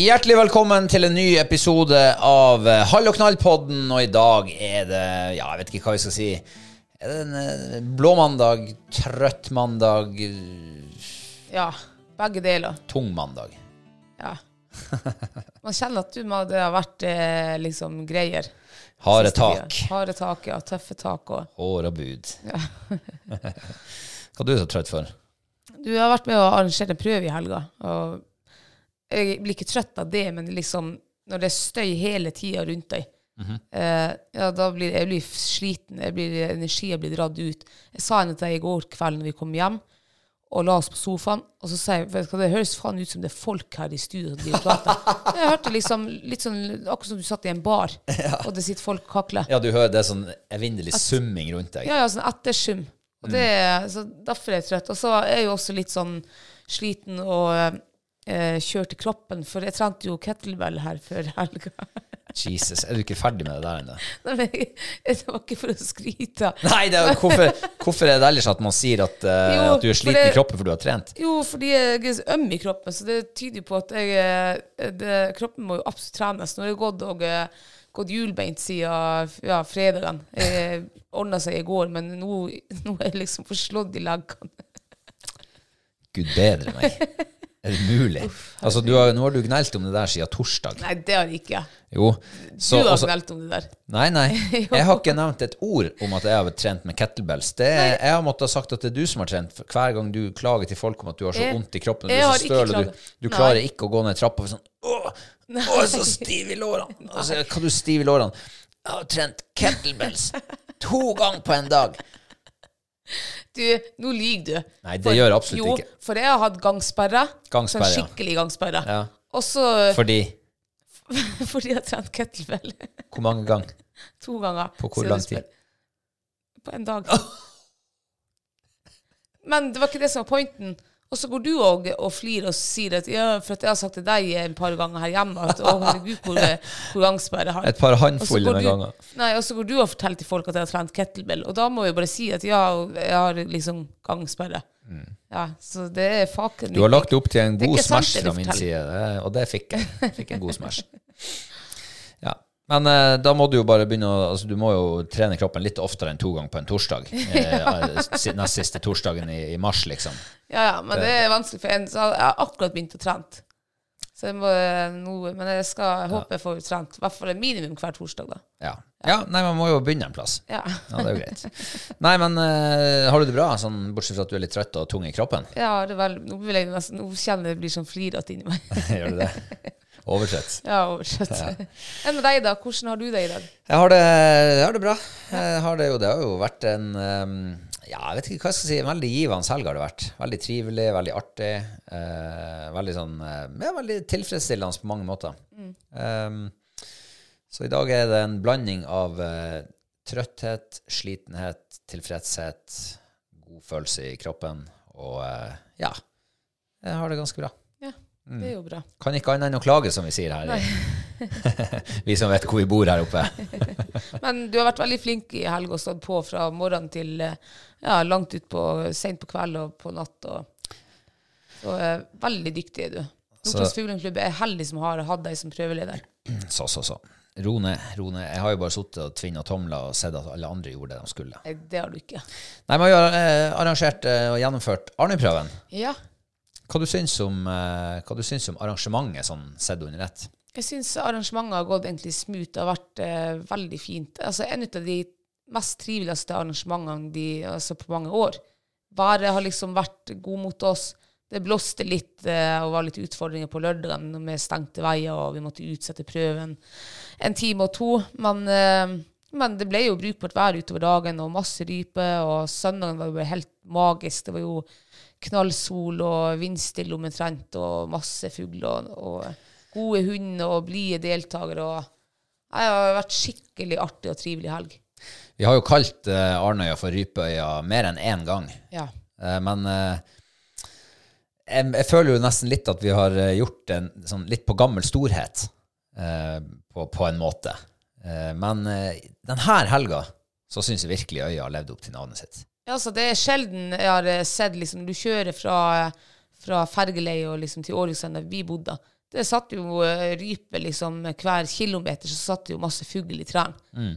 Hjertelig velkommen til en ny episode av eh, Hall og knall-podden. Og i dag er det Ja, jeg vet ikke hva vi skal si. Er det en eh, blå mandag, trøtt mandag, Ja, begge deler. tung mandag? Ja. Man kjenner at du må, det har vært eh, liksom greier. Harde tak, Harde tak, ja. Tøffe tak og hår og bud. Hva er du så trøtt for? Du har vært med å arrangere en prøve i helga. Og jeg blir ikke trøtt av det, men liksom når det er støy hele tida rundt deg, eh, ja, da blir jeg blir sliten. Jeg blir, energien blir dratt ut. Jeg sa henne til deg i går kveld når vi kom hjem og la oss på sofaen, og så sa jeg vet du det høres faen ut som det er folk her i studio som driver og prater. Jeg hørte liksom litt sånn akkurat som du satt i en bar, og det sitter folk og kakler. Ja, du hører det er sånn evinnelig summing rundt deg. Ja, ja, sånn ettersum. Og det, så derfor er jeg trøtt. Og så er jeg jo også litt sånn sliten og eh, kjørt i kroppen, for jeg trente jo kettlebell her før helga. Jesus, er du ikke ferdig med det der ennå? Nei, jeg- Det var ikke for å skryte. Nei, er, hvorfor, hvorfor er det ellers at man sier at, uh, Jo, at du er sliten det- i kroppen for du har trent? Jo, fordi jeg er øm i kroppen, så det tyder jo på at jeg, eh, det, kroppen må jo absolutt trenes. Nå har jeg gått, og, eh, gått hjulbeint siden ja, fredagen. Ordna seg i går, men nå, nå er jeg liksom forslått i leggene. Gud bedre meg. Er det mulig? Altså, du har, nå har du gnelt om det der siden torsdag. Nei, det har jeg ikke. Jo. Så, du har også- gnelt om det der. Nei, nei. Jeg har ikke nevnt et ord om at jeg har trent med kettlebells. Det, jeg har måttet ha sagt at det er du som har trent. Hver gang du klager til folk om at du har så vondt i kroppen, og du er så støl, og du, du klarer ikke å gå ned trappa for sånn jeg er så stiv i lårene. Altså, hva du stiv i lårene? Jeg har trent kettlebells to ganger på en dag. Du, nå lyver du. Nei, det gjør jeg absolutt jo, ikke. for jeg har hatt gangsperre. Gangsperre, sånn skikkelig gangsperre. Ja. Også, Fordi fordi jeg har trent kettlebell Hvor mange ganger? to ganger. På hvor lang tid? På en dag. Men det var ikke det som var pointen. Og så går du og, og flirer og sier at ja, for at jeg har sagt til deg et par ganger her hjemme at å herregud, hvor, hvor gangsperre jeg har. Et par håndfulle går ganger. Nei, og så går du og forteller til folk at jeg har trent kettlebell, og da må vi bare si at ja, jeg har liksom gangsperre. Ja, så det er faken Mm. Du har lagt opp til en god smash fra min side, og det fikk jeg. Fikk en god smash. Ja. Men eh, da må du jo bare begynne å altså, Du må jo trene kroppen litt oftere enn to ganger på en torsdag. Eh, nest siste torsdagen i, i mars, liksom. Ja, ja, men det er vanskelig for en. som har akkurat begynt å trene. Så jeg må eh, noe, men jeg skal jeg håper jeg får trent i hvert fall minimum hver torsdag, da. Ja. ja. Nei, man må jo begynne en plass. Ja, Ja, det er jo greit. Nei, men uh, har du det bra, sånn, bortsett fra at du er litt trøtt og tung i kroppen? ja det er vel, nå, vil jeg nesten, nå kjenner jeg det blir sånn flirete inni meg. Gjør du det? Oversett. Ja, oversett. Enn med deg, da? Hvordan har du det i dag? Jeg har det, jeg har det bra. Har det, jo, det har jo vært en um, Ja, jeg vet ikke hva jeg skal si. En veldig givende helg har det vært. Veldig trivelig, veldig artig. eh, veldig sånn eh, Ja, veldig tilfredsstillende på mange måter. Um, så i dag er det en blanding av eh, trøtthet, slitenhet, tilfredshet, god følelse i kroppen og eh, ja. Jeg har det ganske bra. Ja, det er jo bra. Kan ikke annet enn å klage, som vi sier her. vi som vet hvor vi bor her oppe. Men du har vært veldig flink i helg og stått på fra morgen til eh, ja, langt utpå seint på kveld og på natt. Og, så eh, veldig dyktig er du. Nordtroms Fugleklubb er heldig som har hatt deg som prøveleder. Så, så, så. Ro ned, ro ned. Jeg har jo bare sittet og tvinna tomler og sett at alle andre gjorde det de skulle. Nei, Det har du ikke. Nei, Vi har eh, arrangert eh, og gjennomført Arnøyprøven. Ja, Hva du syns om, eh, hva du syns om arrangementet sånn sett under ett? jeg syns arrangementet har gått egentlig smooth. Det har vært eh, veldig fint. Altså, en av de mest triveligste arrangementene de, altså, på mange år. Været har liksom vært god mot oss. Det blåste litt eh, og var litt utfordringer på lørdagen med stengte veier, og vi måtte utsette prøven en time og to. Men, eh, men det ble jo brukbart vær utover dagen, og masse rype. Og søndagen var jo helt magisk. Det var jo knallsol og vindstille omtrent, og masse fugler og, og gode hunder og blide deltakere. Og det har vært skikkelig artig og trivelig helg. Vi har jo kalt uh, Arnøya for Rypeøya mer enn én gang. Ja. Uh, men uh, jeg, jeg føler jo nesten litt at vi har eh, gjort en sånn litt på gammel storhet, eh, på, på en måte. Eh, men eh, denne helga så syns jeg virkelig øya har levd opp til navnet sitt. Ja, så det er sjelden jeg har eh, sett liksom, Du kjører fra, fra Fergeleie og liksom til Ålesund, der vi bodde. Det satt jo eh, rype liksom hver kilometer, så satt det jo masse fugl i trærne. Mm.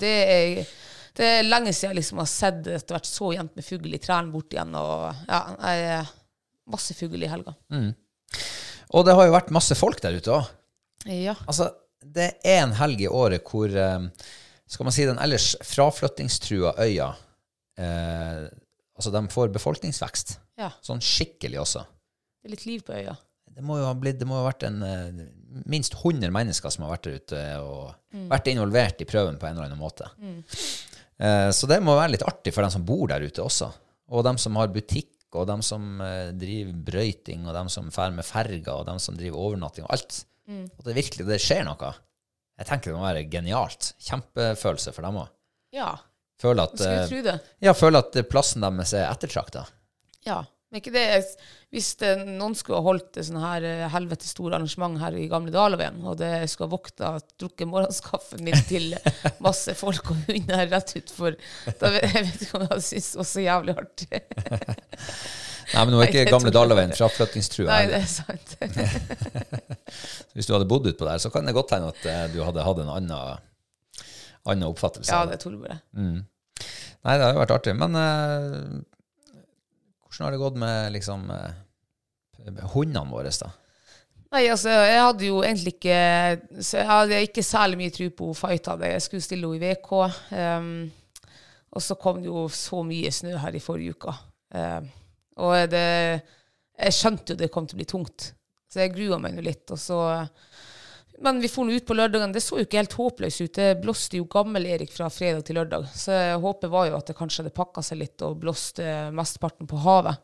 det, er, det er lenge siden jeg liksom har sett det har vært så jevnt med fugl i trærne bort igjen. Og ja, masse fugl i helga. Og det har jo vært masse folk der ute òg. Ja. Altså, det er en helg i året hvor eh, skal man si den ellers fraflyttingstrua øya eh, Altså, de får befolkningsvekst. ja. Sånn skikkelig også. Det er litt liv på øya. Det må jo ha blitt, det må ha vært en, eh, minst 100 mennesker som har vært der ute og vært involvert i prøven på en eller annen måte. Eh, så det må være litt artig for dem som bor der ute også. Og dem som har butikk, og dem som eh, driver brøyting, og dem som drar med ferger, og dem som driver overnatting, og alt. At det virkelig det skjer noe. Jeg tenker det må være genialt. Kjempefølelse for dem òg. Ja, Føle at, skulle eh, tro det. ja, føler at plassen deres er ettertrakta. Ja. Men ikke det, hvis det, noen skulle ha holdt et sånn her eh, helvetes stort arrangement her i gamle Dalaveien, og det skulle ha vokta drukket morgenskaffen min til masse folk og hunder rett utfor da, vet- Jeg vet ikke om jeg hadde syntes det var så jævlig artig. Nei, men nå er ikke det gamle Dalaveien fraflyttingstrua. Nei, det er sant. Hvis du hadde bodd utpå der, så kan det godt hende at eh, du hadde hatt en annen, annen oppfattelse. Ja, det tror jeg bare. Nei, det har jo vært artig. Men eh, hvordan har det gått med liksom eh, hundene våre, da? Nei, altså, jeg hadde jo egentlig ikke så Jeg hadde ikke særlig mye tro på hadde. Jeg skulle stille henne i VK. Um, og så kom det jo så mye snø her i forrige uke. Um, og det Jeg skjønte jo det kom til å bli tungt. Så jeg grua meg nå litt. Og så Men vi for ut på lørdagen. Det så jo ikke helt håpløst ut. Det blåste jo gammel-Erik fra fredag til lørdag. Så håpet var jo at det kanskje hadde pakka seg litt og blåste mesteparten på havet.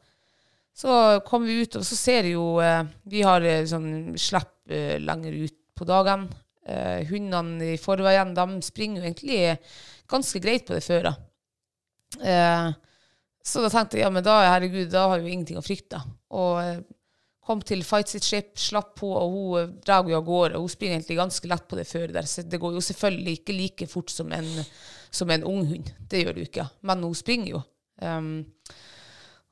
Så kom vi ut, og så ser jeg jo eh, Vi har eh, sånn slipp eh, lenger ut på dagen. Eh, hundene i forveien de springer jo egentlig ganske greit på det føret. Eh, så da tenkte jeg ja, men da, herregud, da har jeg jo ingenting å frykte. Og eh, kom til Fight sitt skip, slapp på, og hun eh, drar jo av gårde. Hun springer egentlig ganske lett på det føret der. Så det går jo selvfølgelig ikke like fort som en, som en ung hund. Det gjør det jo ikke. Men hun springer jo. Um,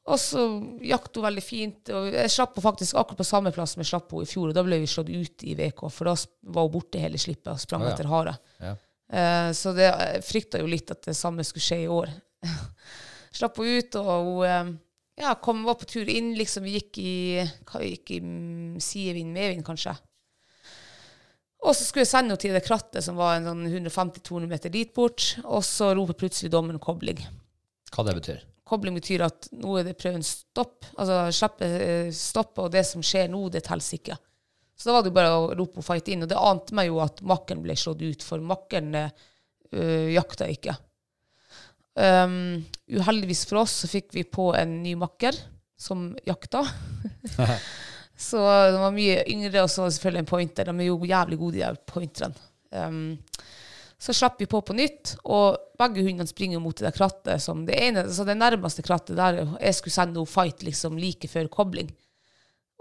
og så jakter hun veldig fint. Og jeg slapp henne faktisk akkurat på samme plass som jeg slapp henne i fjor. Og da ble vi slått ut i VK, for da var hun borte hele slippet og sprang oh, ja. etter hare. Ja. Uh, så det, jeg frykta jo litt at det samme skulle skje i år. slapp henne ut, og hun eh, ja, kom, var på tur inn. liksom Vi gikk i, gikk i mm, sidevind, medvind, kanskje. Og så skulle jeg sende henne til det krattet som var en sånn 150-200 meter dit bort, og så roper plutselig dommeren kobling Hva det betyr? kobling betyr at nå er det prøven stopp. Altså slippe stoppet, stopp, og det som skjer nå, det teller ikke. Så da var det jo bare å rope og fight inn. Og det ante meg jo at makkeren ble slått ut, for makkeren øh, jakta ikke. Um, uheldigvis for oss så fikk vi på en ny makker som jakta. så de var mye yngre, og så var det selvfølgelig en pointer. De er jo jævlig gode, de der pointerne. Um, så slapp vi på på nytt, og begge hundene springer mot det der krattet. Som det, ene, altså det nærmeste krattet der jeg skulle sende noe fight liksom like før kobling.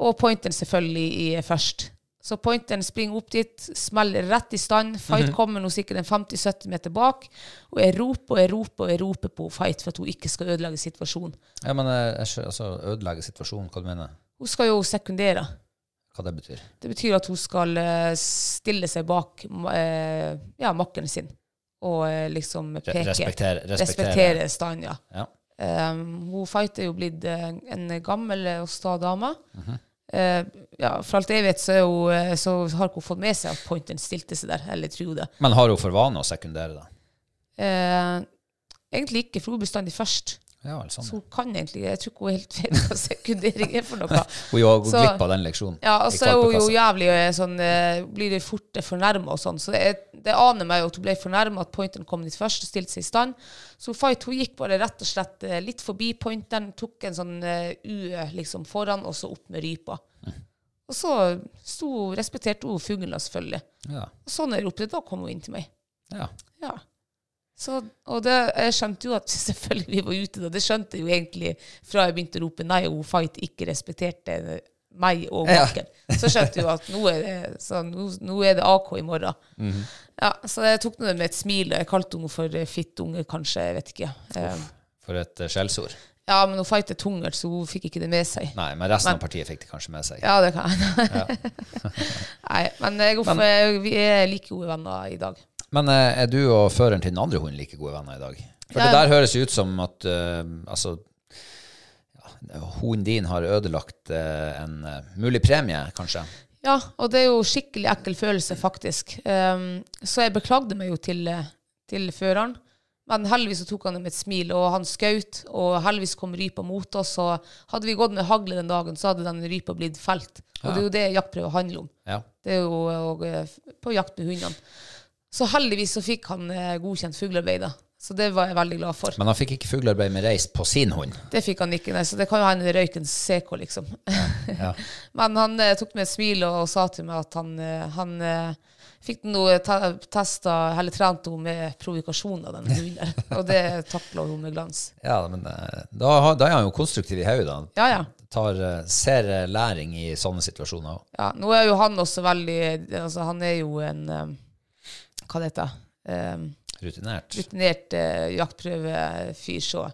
Og pointeren selvfølgelig i, først. Så pointeren springer opp dit, smeller rett i stand. Fight kommer nå sikkert en 50-70 meter bak. Og jeg roper og jeg roper og jeg roper på Fight for at hun ikke skal ødelegge situasjonen. Ja, men altså, ødelegge situasjonen, hva du mener Hun skal jo sekundere. Hva det betyr? Det betyr at hun skal eh, stille seg bak eh, ja, makkeren sin og eh, liksom peke. respektere, respektere. Respektere stand, ja. Ja. Um, hun Fight er jo blitt en gammel og sta dame. Mhm. Eh, ja, for alt jeg vet, så, hun, eh, så har hun fått med seg at Pointen stilte seg der. Eller tror det. Men har hun for vane å sekundere, da? Eh, egentlig ikke, for hun bestandig først. Ja, vel, sånn. Så hun kan egentlig Jeg tror ikke hun helt vet hva sekundering er for noe. Hun har gått glipp av den leksjonen. Ja, og så er hun jo jævlig eh, sånn eh, Blir det fort fornærma og sånn. Så er, det aner meg jo at hun ble fornærma at pointeren kom dit først og stilte seg i stand. Så Fight hun gikk bare rett og slett eh, litt forbi pointeren, tok en sånn eh, UE liksom foran, og så opp med rypa. Og så sto, respekterte hun fuglen, selvfølgelig. Ja. Og så når jeg ropte, da kom hun inn til meg. ja. Ja. Så, og det, jeg skjønte jo at selvfølgelig vi var ute da. Det skjønte jeg jo egentlig fra jeg begynte å rope nei, og Fight ikke respekterte meg og Ja. Så skjønte hun at nå er det, så nå, er det AK i morgen. Mhm. Ja, så jeg tok det med et smil. Jeg kalte henne for eh, fittunge, kanskje. Jeg vet ikke. Uff, For et eh, skjellsord. Ja, men hun fightet tungert, så hun fikk ikke det med seg. Nei, men resten Men- av partiet fikk det kanskje med seg. Ja, det kan jeg. Nei, men, jeg, går for- vi er like gode venner i dag. Men eh, er du og føreren til den andre hunden like gode venner i dag? For Ja, det der høres ut som at uh, altså, hunden din har ødelagt eh, en eh, mulig premie, kanskje. Ja, og det er jo skikkelig ekkel følelse, faktisk. Um, så jeg beklagde meg jo til, eh, til føreren. Men heldigvis tok han det med et smil, og han skjøt, og heldigvis kom rypa mot oss. Og hadde vi gått med hagle den dagen, så hadde den rypa blitt felt. Og det er jo det jaktprøve handler om. Ja. Det er jo og, på jakt med hundene. Så heldigvis så fikk han godkjent fuglearbeid, da. Så det var jeg veldig glad for. Men han fikk ikke fuglearbeid med reis på sin hund. Det fikk han ikke, nei, så det kan jo hende det røyk en CK, liksom. Ja. Men han eh, tok med et smil og, og sa til meg at han, eh, han eh, fikk noe te testa, eller trent henne med provokasjon av den hunden. Og det takla hun med glans. Ja, men eh, da, da er han jo konstruktiv i hodet. Ja, ja. tar, eh, ser læring i sånne situasjoner òg. ja. Nå er jo han også veldig altså Han er jo en um, Hva det heter um, Rutinert. Rutinert eh, jaktprøvefyr, så.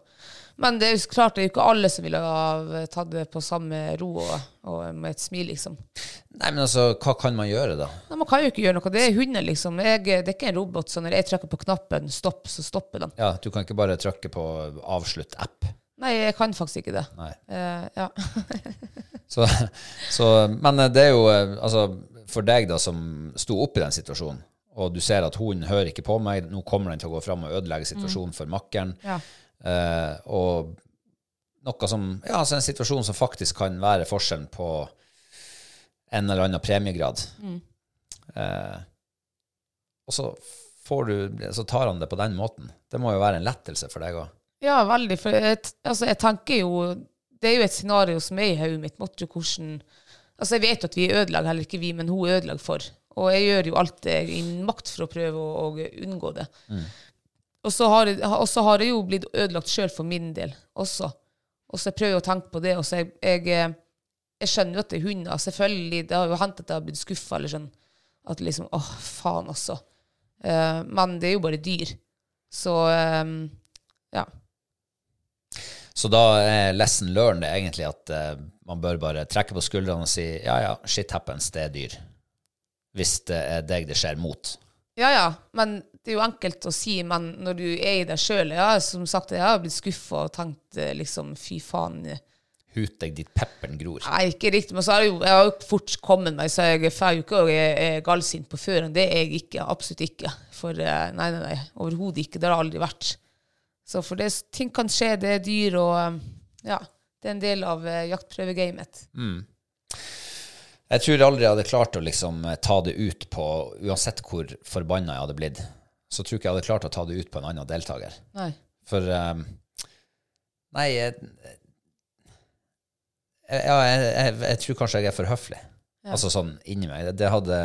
Men det er jo klart det er jo ikke alle som ville ha tatt det på samme ro og, og med et smil, liksom. Nei, men altså, hva kan man gjøre, da? Nei, man kan jo ikke gjøre noe. Det er hunder, liksom. Jeg, det er ikke en robot, så når jeg trykker på knappen stopp, så stopper den. Ja, Du kan ikke bare trykke på avslutt app. Nei, jeg kan faktisk ikke det. Nei. Eh, ja. Så, så, men det er jo eh, altså, for deg da som sto opp i den situasjonen, og du ser at hunden hører ikke på meg, nå kommer den til å gå fram og ødelegge situasjonen for makkeren, ja. eh, og noe som, ja, altså en situasjon som faktisk kan være forskjellen på en eller annen premiegrad. Eh, og så får du, så tar han det på den måten. Det må jo være en lettelse for deg også. ja, veldig. For jeg, altså, jeg tenker jo Det er jo et scenario som er i hodet mitt. Måtte hvordan Altså, jeg vet at vi ødelegger heller ikke vi, men hun ødelegger for. Og jeg gjør jo alt det i min makt for å prøve å, å unngå det. Og så har, har jeg jo blitt ødelagt sjøl for min del også. Og så prøver jeg å tenke på det. Og så jeg, jeg, eh, jeg skjønner jo at det er hunder. Selvfølgelig, det har jo hendt at jeg har blitt skuffa. Eller sånn. At liksom Åh, faen, altså. Uh, men det er jo bare dyr. Så um, ja. Så da er lesson learned egentlig at uh, man bør bare trekke på skuldrene og si ja, ja, shit happens, det er dyr. Hvis det er deg det skjer mot. Ja, ja, men det er jo enkelt å si, men når du er i deg sjøl ja, Som sagt, jeg har blitt skuffa og tenkt eh, liksom fy faen. Hut deg dit pepperen gror. Nei, ikke riktig, men så har jeg jo, jeg har jo fort kommet meg, så jeg får jo ikke være gallsint på føren. Det er jeg ikke. Absolutt ikke. For eh, nei, nei, nei, overhodet ikke. Det har det aldri vært. Så for det, ting kan skje, det er dyr, og eh, ja, det er en del av jaktprøvegamet. jaktprøvegamet. Jeg tror aldri jeg hadde klart å liksom eh, ta det ut på Uansett hvor forbanna jeg hadde blitt, så tror jeg ikke jeg hadde klart å ta det ut på en annen deltaker. Nei. For um, Nei, jeg, jeg, jeg, jeg, tror kanskje jeg er for høflig. Altså sånn inni meg. Det, det hadde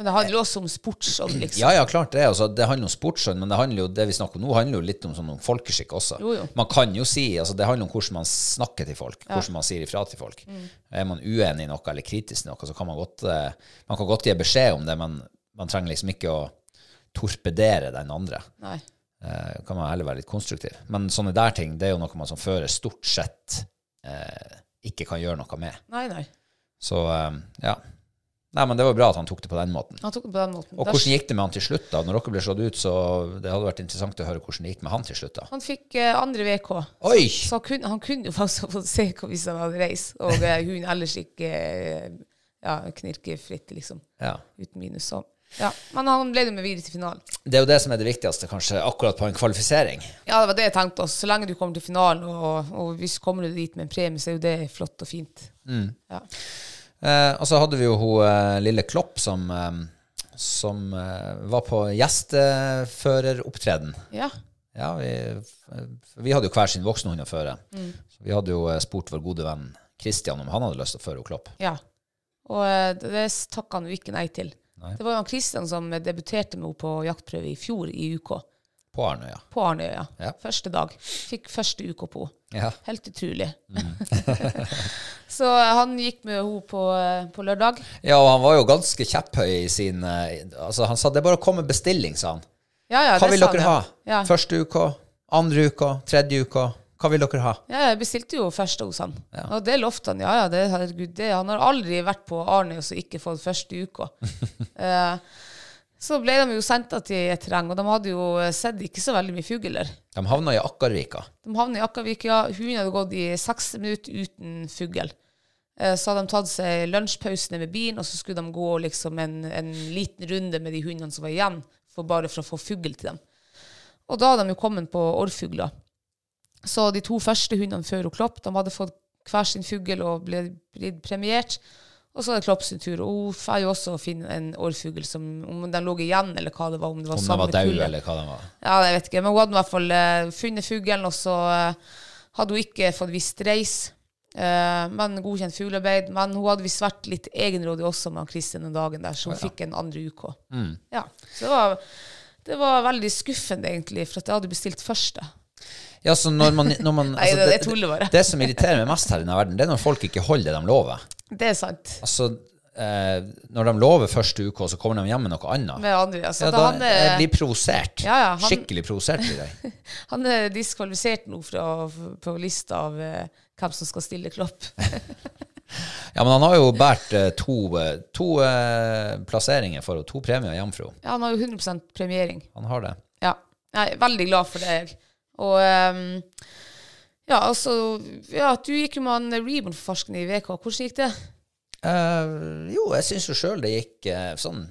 Men det handler jo også om sportsånd, liksom. Ja, ja, klart det. Altså, det handler om sportsånd, men det handler jo, det vi snakker om nå, handler jo litt om, sånn, om folkeskikk også. Jo, jo. Man kan jo si, altså Det handler om hvordan man snakker til folk, hvordan man sier ifra til folk. Mm. Er man uenig i noe eller kritisk til noe, så kan man godt, eh, man kan godt gi beskjed om det, men man trenger liksom ikke å torpedere den andre. Nei. Eh, kan man heller være litt konstruktiv. Men sånne der ting, det er jo noe man som fører stort sett eh, ikke kan gjøre noe med. Nei, nei. Så eh, ja. Nei, men det var bra at han tok det på den måten. Han tok det på den måten. Og hvordan gikk det med han til slutt, da? Når dere ble slått ut, så det hadde vært interessant å høre hvordan det gikk med han til slutt, da. Han fikk uh, andre VK. Oi! Så han kunne, han kunne jo faktisk fått se hvis han hadde reist, og uh, hun ellers ikke uh, ja, knirkefritt, liksom. Ja. Uten minus. Så. Ja. Men han ble jo med videre til finalen. Det er jo det som er det viktigste, kanskje, akkurat på en kvalifisering. Ja, det var det jeg tenkte også. Så lenge du kommer til finalen, og, og hvis kommer du dit med en premie, så er jo det flott og fint. Ja. Eh, og så hadde vi jo hun eh, lille Klopp som, eh, som eh, var på gjesteføreropptreden. ja. Ja, vi, vi hadde jo hver sin voksenhund å føre. Så vi hadde jo eh, spurt vår gode venn Christian om han hadde lyst til å føre henne Klopp. Ja. Og eh, det, takka han jo ikke nei til. Nei. Det var jo Kristian som debuterte med henne på jaktprøve i fjor i UK. På Arnøya. På Arnøya. Ja. Første dag. Fikk første uke på. Ja. Helt utrolig. så eh, han gikk med henne på, eh, på lørdag. ja, og han var jo ganske kjepphøy i sin eh, Altså, han sa det er bare å komme med bestilling, sa han. Ja, ja, Hva det vil dere ha? Ja. Første uka, andre uka, tredje uka. Hva vil dere ha? Ja, jeg bestilte jo første hos han. Ja. Og det lovte han. Ja, ja, det, herregud, det. Han har aldri vært på Arnøy og så ikke fått første uka. eh, så ble de jo sendt til et terreng, og de hadde jo sett ikke så veldig mye fugler. De havna i Akkarvika. De havna i Akavika. Hunden hadde gått i seks minutter uten fugl. Eh, Så hadde de tatt seg lunsjpausene med bilen, og så skulle de gå liksom en, en liten runde med de hundene som var igjen, for bare for å få fugl til dem. Og da hadde de jo kommet på orrfugler. Så de to første hundene før hun Klopp, de hadde fått hver sin fugl og blitt premiert. Og så er det Klopp sin tur. Og hun får jo også finne en årfugl som om den lå igjen, eller hva det var. Om det var Om den var daud, eller hva den var. Ja, jeg vet ikke. Men hun hadde i hvert fall uh, funnet fuglen, og så uh, hadde hun ikke fått visst reis. Uh, men godkjent fuglearbeid. Men hun hadde visst vært litt egenrådig også med Kristin den dagen der, så hun fikk en andre uke. Mm. Ja, så det var, det var veldig skuffende, egentlig, for at jeg hadde bestilt første. Ja, så når man, når man Nei, det- det tuller bare. det som irriterer meg mest her i denne verden, det er når folk ikke holder det de lover. Det er sant. Altså, eh, når de lover første uke, og så kommer de hjem med noe annet. Med andre, altså, Ja, da, han er, jeg er, blir provosert. Ja, ja, han- Skikkelig provosert blir jeg. han er diskvalifisert nå fra, på lista av eh, hvem som skal stille Klopp. Ja, men han har jo båret eh, to, eh, to uh, plasseringer for henne, to premier hjem fra henne. Ja, han har jo 100% premiering. Han har det. Ja, jeg er veldig glad for det. Og ehm, ja, altså Ja, du gikk jo med han Reborn-forskeren i VK. Hvordan gikk det? Uh, jo, jeg syns jo sjøl det gikk uh, sånn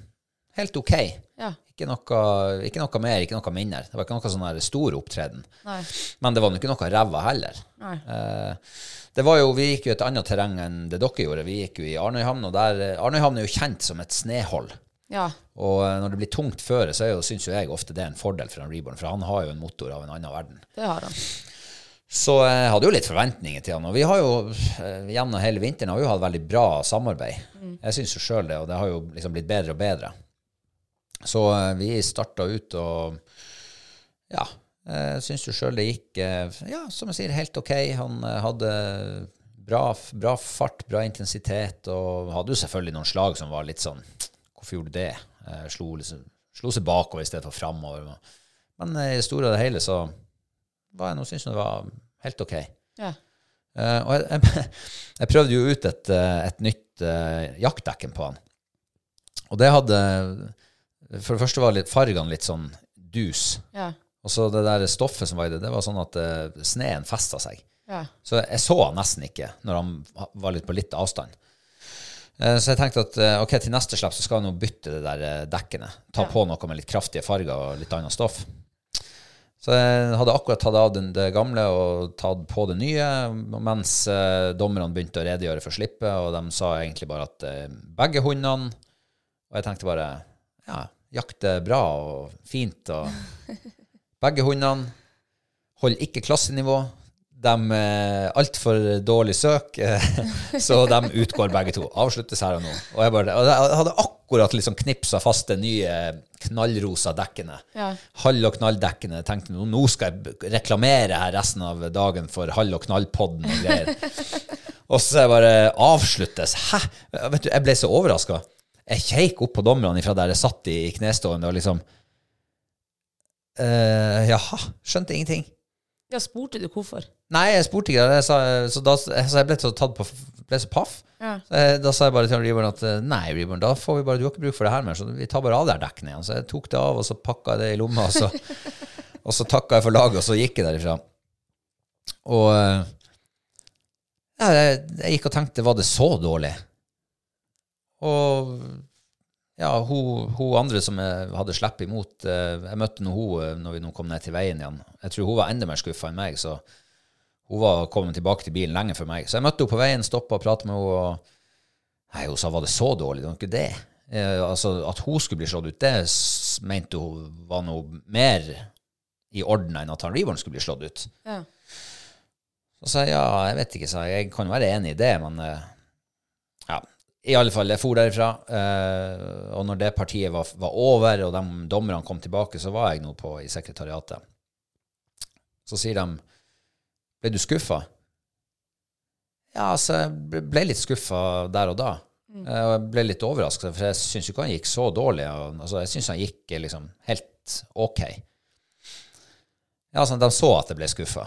helt ok. Ja. Ikke noe, ikke noe mer, ikke noe mindre. Det var ikke noe sånn her stor opptreden. Nei. Men det var ikke noe ræva heller. Eh, det var jo, Vi gikk jo et annet terreng enn det dere gjorde. Vi gikk jo i Arnøyhamn, og der Arnøyhamn er jo kjent som et snehold. Ja. Og eh, når det blir tungt føre, så syns jo jeg ofte det er en fordel for en Reborn, for han har jo en motor av en annen verden. Det har han. Så jeg hadde jo litt forventninger til han. Og vi har jo eh, gjennom hele vinteren har vi jo hatt veldig bra samarbeid. Jeg syns jo sjøl det, og det har jo liksom blitt bedre og bedre. Så eh, vi starta ut og ja. Jeg syns jo sjøl det gikk ja, som jeg sier, helt ok. Han hadde bra, bra fart, bra intensitet, og hadde jo selvfølgelig noen slag som var litt sånn Hvorfor gjorde du det? Eh, Slo, liksom, slo seg bakover i stedet for framover. Men eh, i det store og det hele så var jeg nå syns jeg det var helt ok. Ja. Eh, og jeg, jeg, jeg prøvde jo ut et, eh, et nytt uh, jaktdekken på han. Og det hadde For det første var litt, fargene litt sånn dus. Ja. Og så det der stoffet som var i det, det var sånn at uh, sneen festa seg. Ja. Så jeg så han nesten ikke når han var litt på litt avstand. Eh, Så jeg tenkte at eh, ok, til neste slipp så skal jeg nå bytte det der eh, dekkene. Ta Ja. på noe med litt kraftige farger og litt annet stoff. Så jeg hadde akkurat tatt av det gamle og tatt på det nye, mens dommerne begynte å redegjøre for slippet, og de sa egentlig bare at begge hundene Og jeg tenkte bare ja, jakt er bra og fint, og begge hundene holder ikke klassenivå. De er altfor dårlig søk, eh, så de utgår begge to. Avsluttes her og nå. Og jeg, bare, og jeg hadde akkurat liksom knipsa fast det nye knallrosa dekkene. Ja. Hall og knall-dekkene. Tenkte nå, nå skal jeg reklamere her resten av dagen for Hall og knall-podden og greier. og så bare avsluttes. Hæ? Vet du, jeg ble så overraska. Jeg kjekk opp på dommerne fra der jeg satt i knestående og liksom uh, Jaha. Skjønte ingenting. Ja, spurte du hvorfor? Nei, jeg spurte ikke. Jeg sa, så, da, så jeg ble så tatt på ble så paff. Ja. Så jeg, da sa jeg bare til Reborn at eh, nei, Reborn, da får vi bare, du har ikke bruk for det her mer, så vi tar bare av det her dekkene igjen. Så jeg tok det av, og så pakka jeg det i lomma, og så, og så takka jeg for laget, og så gikk jeg derifra. Og eh, ja, jeg, jeg gikk og tenkte, var det så dårlig? Og ja, hun, hun andre som jeg hadde sluppet imot eh, Jeg møtte nå hun eh, når vi nå kom ned til veien igjen. Jeg tror hun var enda mer skuffa enn meg, så hun var kommet tilbake til bilen lenge før meg. Så jeg møtte henne på veien, stoppa og pratet med henne. og Nei, Hun sa var det så dårlig? Det var ikke det. Eh, altså, At hun skulle bli slått ut, det mente hun var noe mer i orden enn at han Reborn skulle bli slått ut. Ja. Så sa jeg ja, jeg vet ikke, sa jeg. Jeg kan være enig i det, men eh, ja. I alle fall, jeg for derifra. eh, og når det partiet var, var over, og de dommerne kom tilbake, så var jeg nå på i sekretariatet. Så sier de Ble du skuffa? Ja, altså, jeg ble- litt skuffa der og da. Mm. Og jeg ble litt overraska, for jeg syns ikke han gikk så dårlig. Altså, jeg syns han gikk eh, liksom helt OK. Ja, altså, de så at jeg ble skuffa.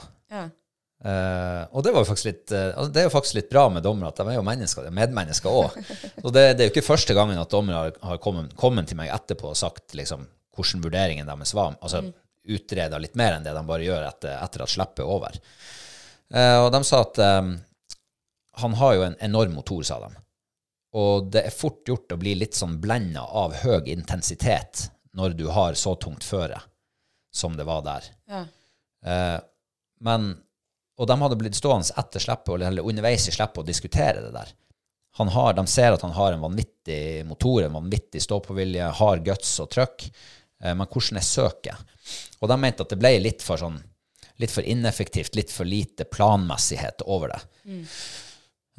Eh, og det var jo faktisk litt uh, Det er jo faktisk litt bra med dommere at de er jo mennesker, de er medmennesker òg. Og det, det er jo ikke første gangen at dommere har, har kommet, kommet til meg etterpå og sagt liksom hvordan vurderingen deres var. Altså utreda litt mer enn det de bare gjør etter, etter at slippet er over. Uh, og de sa at um, han har jo en enorm motor, sa de. Og det er fort gjort å bli litt sånn blenda av høy intensitet når du har så tungt føre som det var der. Ja. Men, og de hadde blitt stående etter slippet, eller, underveis i slippet, og diskutere det der. Han har, de ser at han har en vanvittig motor, en vanvittig stå-på-vilje, har guts og trøkk, eh, men hvordan er søket? Og de mente at det ble litt for sånn, litt for ineffektivt, litt for lite planmessighet over det.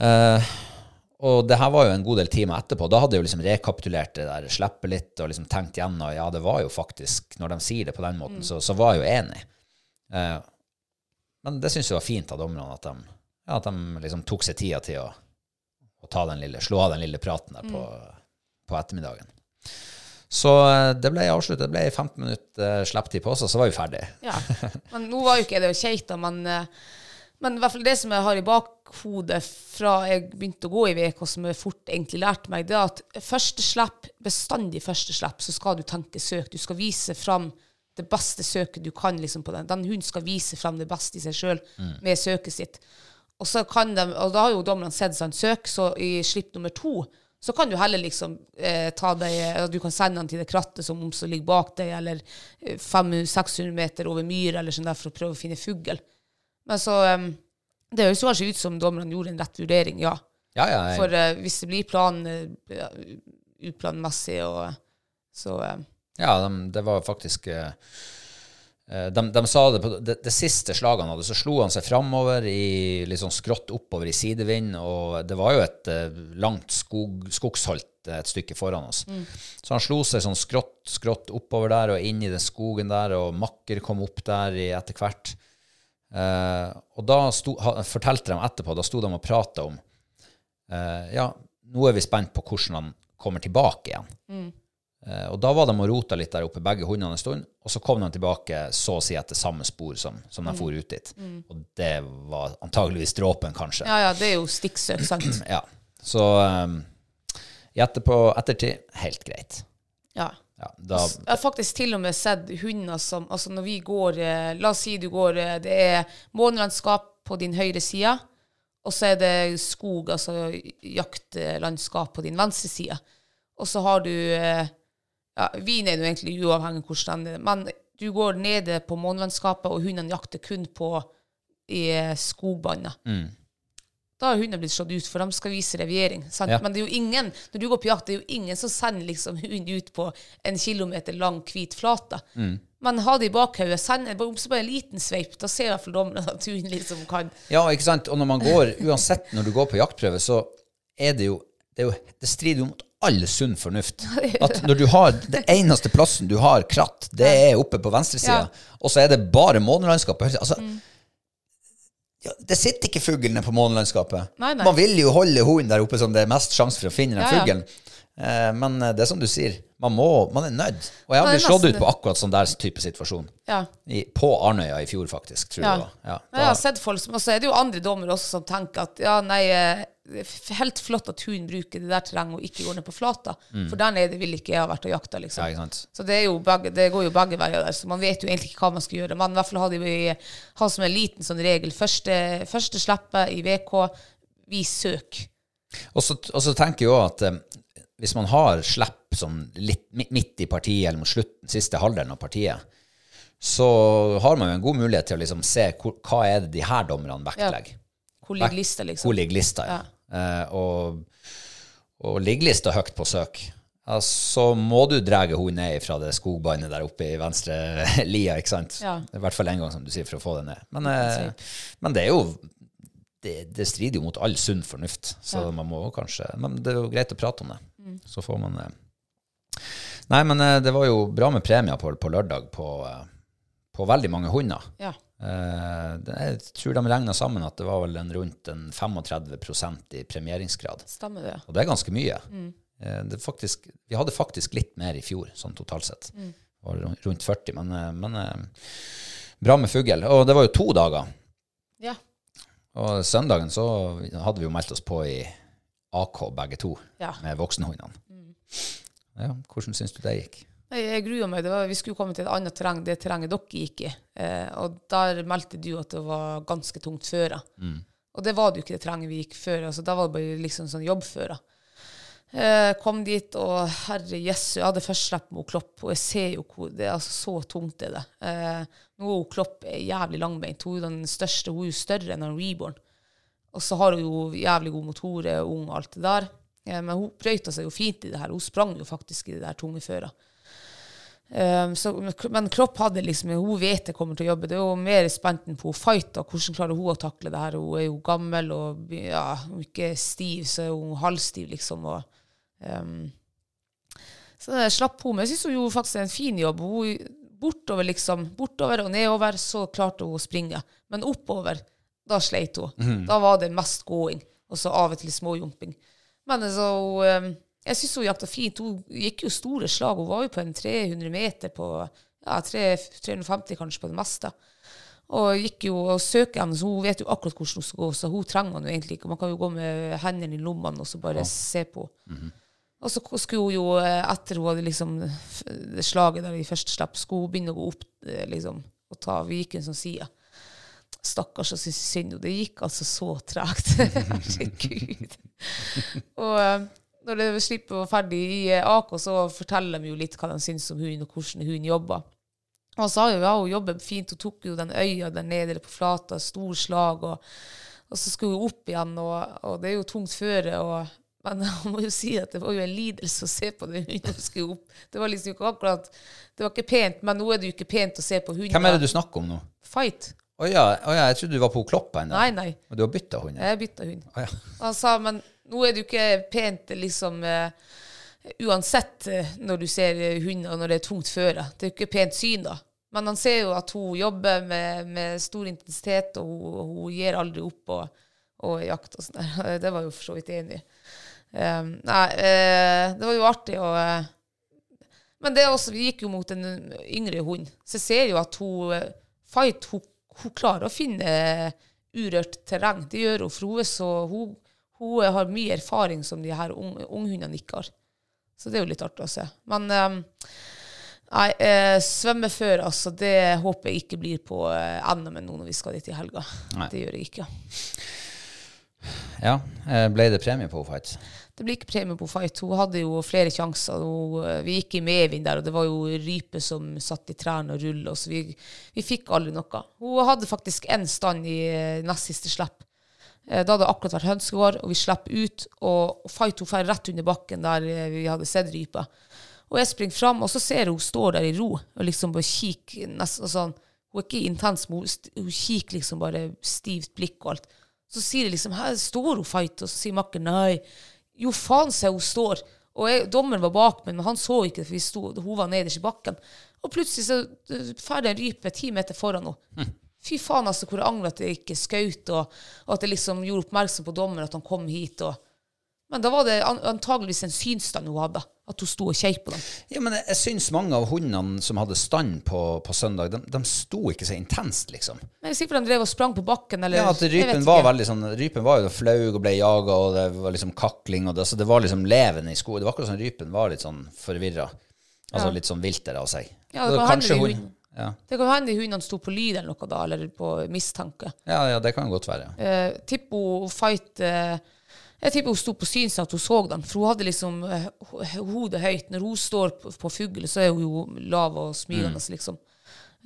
Eh, og det her var jo en god del timer etterpå. Da hadde jeg jo liksom rekapitulert det der, slippet litt og liksom tenkt gjennom. Ja, det var jo faktisk, når de sier det på den måten, så, så var jeg jo enig. Eh, men det syns jeg var fint av dommerne, at de, ja, at de liksom tok seg tida til å, å ta den lille, slå av den lille praten der på, på ettermiddagen. Så eh, det ble avsluttet. Det ble 15 minutter uh, slipptid på oss, og så var vi ferdige. Ja. Men nå var jo ikke det Keita, men, eh, men i hvert fall det som jeg har i bakhodet fra jeg begynte å gå i VK, som jeg fort egentlig lærte meg, det er at første slipp, bestandig første slipp, så skal du tenke søk. Du skal vise fram det beste søket du kan liksom på den. Den hunden skal vise fram det beste i seg sjøl med søket sitt. Og så kan de, og da har jo dommerne sett sånn søk, så i slipp nummer to så kan du heller liksom eh, ta deg eh, Du kan sende den til det krattet som, som ligger bak deg, eller eh, 500-600 meter over myr, eller sånn der, for å prøve å finne fugl. Men så eh, Det høres kanskje ut som dommerne gjorde en rett vurdering, ja. Ja, ja, jeg, For eh, hvis det blir plan uh, uplanmessig og så eh, Ja, de, det var faktisk eh, eh, de, de sa det på det, det siste slaget han hadde, så slo han seg framover i litt sånn skrått oppover i sidevind, og det var jo et eh, langt skog, skogsholt et stykke foran oss. Så han slo seg sånn skrått, skrått oppover der og inn i den skogen der, og makker kom opp der i, etter hvert. Eh, og da sto, ha, fortalte de etterpå, da sto de og prata om eh, Ja, nå er vi spent på hvordan han kommer tilbake igjen. Eh, og da var de og rota litt der oppe, begge hundene en stund, og så kom de tilbake så å si etter samme spor som, som de for ut dit. Og det var antageligvis dråpen, kanskje. Ja, ja, det er jo stikksøk, sant? Ja. Så um, i etterpå, ettertid, helt greit. Ja. Ja, da, Jeg har faktisk til og med sett hunder som Altså når vi går eh, La oss si du går eh, Det er månelandskap på din høyre side, og så er det skog, altså jaktlandskap på din venstre side. Og så har du eh, ja, Vin er jo egentlig uavhengig av hvordan den er, men du går nede på månelandskapet, og hundene jakter kun på i eh, Mm. Da har hundene blitt slått ut, for de skal vise reviering. Sant? Ja. Men det er jo ingen når du går på jakt, det er jo ingen som sender liksom hund ut på en kilometer lang, hvit flate. Men ha det i bakhodet. Send bare bare en liten sveip. Da ser i hvert fall dommeren at hunden liksom kan Ja, ikke sant? Og når man går, uansett når du går på jaktprøve, så er det jo Det, er jo, det strider jo mot all sunn fornuft. At når du har Det eneste plassen du har kratt, det er oppe på venstresida, Ja. og så er det bare månelandskapet. Altså. Altså, ja, det sitter ikke fuglene på månelandskapet. Nei, nei. Man vil jo holde hunden der oppe som det er mest sjanse for å finne den Ja, fuglen. Eh, men eh, det er som du sier, man, må, man er nødt. Og jeg har blitt slått ut på akkurat sånn der type situasjon. Ja. I, på Arnøya i fjor, faktisk, tror jeg. Ja, Jeg har sett folk som, Og så er det jo andre dommere også som tenker at ja, nei, eh, helt flott at hunden bruker det der terrenget og ikke går ned på flata. For der nede vil ikke jeg ha vært og jakta, liksom. Mm. Ja? Så det, begge, det går jo begge veier der, så man vet jo egentlig ikke hva man skal gjøre. Man i hvert fall har det som en liten sånn regel. Første, første slippet i VK, vi søker. Og så, tenker jeg jo at eh, hvis man har slipp sånn litt midt i partiet, eller mot slutten, siste halvdelen av partiet, så har man jo en god mulighet til å liksom se hvor, hva er det de her dommerne vektlegger. Hvor ligger lista, liksom? Hvor ligger lista? Ja. Eh, og, og liggelista høyt på søk, ja, så må du dra henne ned fra det skogbåndet der oppe i venstre lia, ikke sant? Ja. I hvert fall en gang, som du sier, for å få det ned. Men, eh, men det er jo det, det strider jo mot all sunn fornuft, så man må kanskje Men det er jo greit å prate om det. Så får man det Nei, men eh, det var jo bra med premier på, på lørdag på, eh, på veldig mange hunder. Ja. Eh, jeg tror de regna sammen at det var vel en rundt en 35% i premieringsgrad. Stemmer det. Og det er ganske mye. Mm. det er faktisk, vi hadde faktisk litt mer i fjor, sånn totalt sett. Var rundt 40, men, eh, men eh, bra med fugl. Og det var jo to dager. Ja. Og søndagen så hadde vi jo meldt oss på i AK begge to, Ja. med voksenhundene. Ja, hvordan syns du det gikk? Jeg gruer meg. Det var, vi skulle komme til et annet terreng, det terrenget dere gikk i. Eh, og der meldte du at det var ganske tungt føre. Og det var det jo ikke det terrenget vi gikk før. Altså, da var det bare liksom sånn jobbføre. Eh, kom dit, og herre jessu, jeg hadde først sluppet med Klopp, og jeg ser jo hvor det er altså så tungt det er det. Eh, nå er Klopp er jævlig langbeint. Hun er den største, hun er jo større enn en reborn. Og så har hun jo jævlig god motor, er ung og alt det der. Eh, men hun brøyta seg jo fint i det her. Hun sprang jo faktisk i det der tunge føra. Um, så, men Klopp hadde liksom Hun vet det kommer til å jobbe. Det er jo mer spent enn på fight. fighter. Hvordan klarer hun å takle det her? Hun er jo gammel og ja, ikke stiv, så er hun halvstiv, liksom. Og, um, så jeg slapp hun. Men jeg syns hun gjorde faktisk en fin jobb. Hun, bortover, liksom, bortover og nedover så klarte hun å springe. Men oppover, da sleit hun. Da var det mest gåing, og så av og til småjumping. Men hun, um, jeg syns hun jakta fint. Hun gikk jo store slag. Hun var jo på en 300 meter på ja, 350 kanskje på det meste. Og gikk jo og søker henne, så hun vet jo akkurat hvordan hun skal gå. Så hun trenger man jo egentlig ikke. Man kan jo gå med hendene i lommene og så bare se på. Og så skulle hun jo, eh, etter hun hadde liksom slaget der i første slipp, skulle hun begynne å gå opp eh, liksom, og ta Viken som sånn side. Stakkars, så syns synd. Og det gikk altså så tregt. Herregud. og eh, når det slipper var ferdig i eh, AK, så forteller de jo litt hva de syns om hunden, og hvordan hunden jobber. Og så sa jo ja, hun jobber fint, hun tok jo den øya der nede på flata, stor slag, og, og så skulle hun opp igjen, og, og det er jo tungt føre. og men jeg må jo si at det var jo en lidelse å se på den hunden som skulle opp. Det var liksom ikke akkurat Det var ikke pent, men nå er det jo ikke pent å se på hunder. Hvem er det du snakker om nå? Fight. Å ja, oh, ja, jeg trodde du var på Kloppa ennå. Nei, nei. Og du har bytta hund? Jeg bytta hund. Oh, ja. Han sa, men nå er det jo ikke pent liksom eh, Uansett eh, når du ser eh, hunder når det er tungt føre. Det er jo ikke pent syn, da. Men han ser jo at hun jobber med, med stor intensitet, og hun, hun gir aldri opp og, og og sånn der. Det var jo for så vidt enig i. Um, nei, uh, det var jo artig å uh, Men det er også, vi gikk jo mot en yngre hund, så jeg ser jo at hun uh, Fight, hun, hun klarer å finne urørt terreng. Det gjør hun, for hun, er så, hun, hun har mye erfaring som de her ung- unghundene ikke har. Så det er jo litt artig å se. Men um, nei, eh, svømmefør, altså, det håper jeg ikke blir på eh, NM nå når vi skal dit i helga. Nei. Det gjør jeg ikke. Ja, eh, ble det premie på fight? Det ble ikke premie på fight. Hun hadde jo flere sjanser. Hun, eh, vi gikk i medvind der, og det var jo rype som satt i trærne og rulla, så vi, vi fikk aldri noe. Hun hadde faktisk én stand i eh, nest siste slipp. Eh, Da hadde det akkurat vært hønsegård, og vi slapp ut, og hun fer rett under bakken der eh, vi hadde sett rypa. Og jeg springer fram, og så ser hun står der i ro og liksom bare kikker nesten sånn Hun er ikke intens, men hun, kikker liksom bare stivt blikk og alt. Så sier jeg liksom 'Her står hun fight', og så sier makker nei. Jo, faen se hun står. Og jeg, dommeren var bak meg, men han så ikke det, for vi sto, hun var nederst i bakken. Og plutselig så drar fer det en rype ti meter foran henne. Fy faen, altså, hvor jeg angrer at jeg ikke skjøt, og, og at jeg liksom gjorde oppmerksom på dommeren at han kom hit. Og, men da var det antageligvis en synsstand hun hadde, at hun sto og kjekk på dem. Ja, men jeg, jeg syns mange av hundene som hadde stand på, på søndag, de, de sto ikke så intenst, liksom. Men sikkert de drev og sprang på bakken, eller Ja, at rypen var veldig sånn Rypen var jo flau og ble jaga, og det var liksom kakling, og det, så det var liksom levende i sko. Det var akkurat som rypen var litt sånn forvirra. Altså Ja. litt sånn viltere av seg. Ja, det det kan hende kanskje de hun- hund- ja. Det kan hende hundene sto på lyd eller noe da, eller på mistanke. Ja, ja, det kan godt være. Eh, tipper hun fight eh, Jeg tipper hun sto på syns at hun så dem, for hun hadde liksom eh, hodet høyt. Når hun står på, på fugl, så er hun jo lav og smygende, Mm. liksom.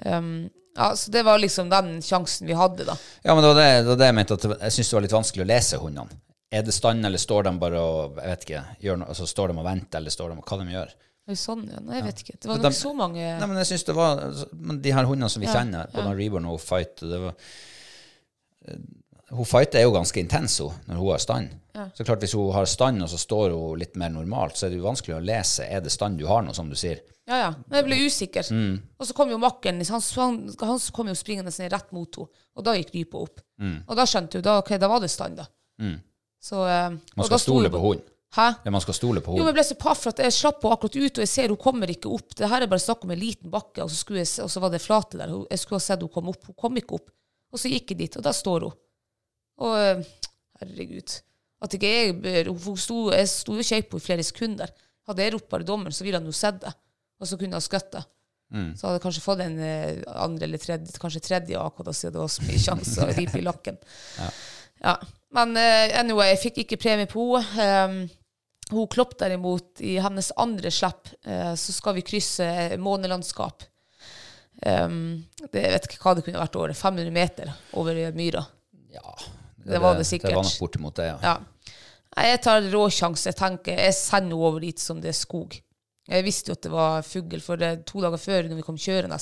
Um, ja, så det var liksom den sjansen vi hadde, da. Ja, men det var det, det, var det jeg mente. At jeg syns det var litt vanskelig å lese hundene. Er det stand, eller står de bare og jeg vet ikke, gjør noe, altså står de og venter, eller står de og hva de gjør? Sånn, ja? Nei, jeg vet ikke. Det var Så nok de- så mange Nei, men jeg synes det var men De her hundene som vi Ja, kjenner, både ja. Reborn og Fight det var, eh, Hun Fight er jo ganske intens hun, når hun har stand. Så klart Hvis hun har stand, og så står hun litt mer normalt, så er det jo vanskelig å lese. Er det stand du har nå, som du sier? Ja, ja. Men jeg ble usikker. Mm. Og så kom jo makkeren, han, han, han kom jo springende ned rett mot henne, og da gikk rypa opp. Mm. Og da skjønte hun, da, ok, da var det stand, da. Så, eh, Man og da skal stole på hund. Hæ? Ja, man skal stole på henne. Jo, men jeg ble så paff for at jeg slapp henne akkurat ut, og jeg ser hun kommer ikke opp. Det her er bare snakk om en liten bakke, og så, jeg, og så var det flate der. Jeg skulle ha sett hun kom opp. Hun kom ikke opp. Og så gikk jeg dit, og da står hun. Og eh, herregud. At ikke jeg Hun sto, jeg sto jo kjekk på i flere sekunder. Hadde jeg ropt bare dommeren, så ville han jo sett det. Og så kunne han skutt det. Så hadde jeg kanskje fått en eh, andre eller tredje, kanskje tredje AK, da, siden det var så mye sjanser å ripe i lakken. Ja. Men uh, anyway, jeg fikk ikke premie på henne. Um, hun Klopp derimot, i hennes andre slipp, uh, så skal vi krysse månelandskap. Um, det, jeg vet ikke hva det kunne vært over. 500 meter over myra. Ja, Det var det sikkert. Det var nok bortimot det, ja. Ja. Jeg tar råsjanse. Jeg tenker, jeg sender henne over dit som det er skog. Jeg visste jo at det var fugl, for det, to dager før, når vi kom kjørende,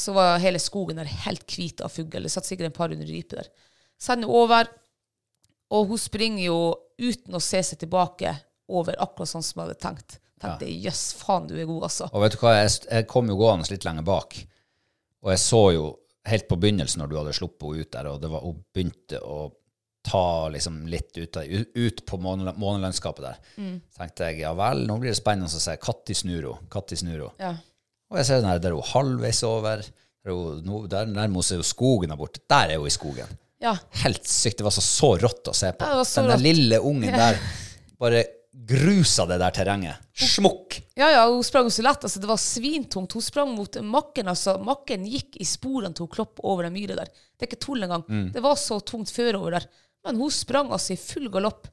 så var hele skogen der helt hvit av fugl. Det satt sikkert en par hundre ryper der. Sender over, og hun springer jo uten å se seg tilbake over, akkurat sånn som jeg hadde tenkt. Tenkte jøss, faen, du er god, altså. Og vet du hva, jeg, jeg kom jo gående litt lenger bak, og jeg så jo helt på begynnelsen når du hadde sluppet henne ut der, og det var, hun begynte å ta liksom litt ut, ut på måne- månelandskapet der. Mm. tenkte jeg, ja vel, nå blir det spennende å se. katt snur hun, katt snur hun. Ja. Og jeg ser den her, der er hun halvveis over, der, er hun, der nærmer hun seg jo skogen der borte. Der er hun i skogen. Ja. Helt sykt. Det var så, så rått å se på. Ja, den der lille ungen der bare grusa det der terrenget. Smukk! Ja, ja, hun sprang så lett. Altså, det var svintungt. Hun sprang mot makken. Altså, makken gikk i sporene til hun klopp over den myra der. Det er ikke tull engang. Det var så tungt før over der. Men hun sprang altså i full galopp.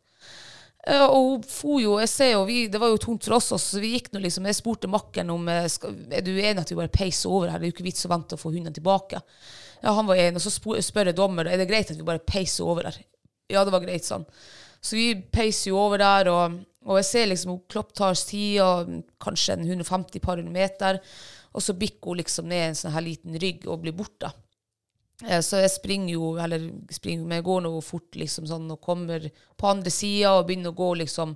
Uh, og hun for jo, jeg ser jo, vi, Det var jo tungt for oss, også, så vi gikk nå liksom, jeg spurte makken om eh, skal, er du enig at vi bare peiser over her. Det er jo ikke vits å vente å få hundene tilbake. Ja, Han var enig, og så spør jeg dommer er det greit at vi bare peiser over der. Ja, det var greit, sånn. Så vi peiser jo over der, og, og jeg ser liksom Klopp tar tida, kanskje en 150 par meter, og så bikker hun liksom ned en sånn her liten rygg og blir borte. Eh, Så jeg springer jo, eller springer, men jeg går nå fort liksom sånn, og kommer på andre sida og begynner å gå liksom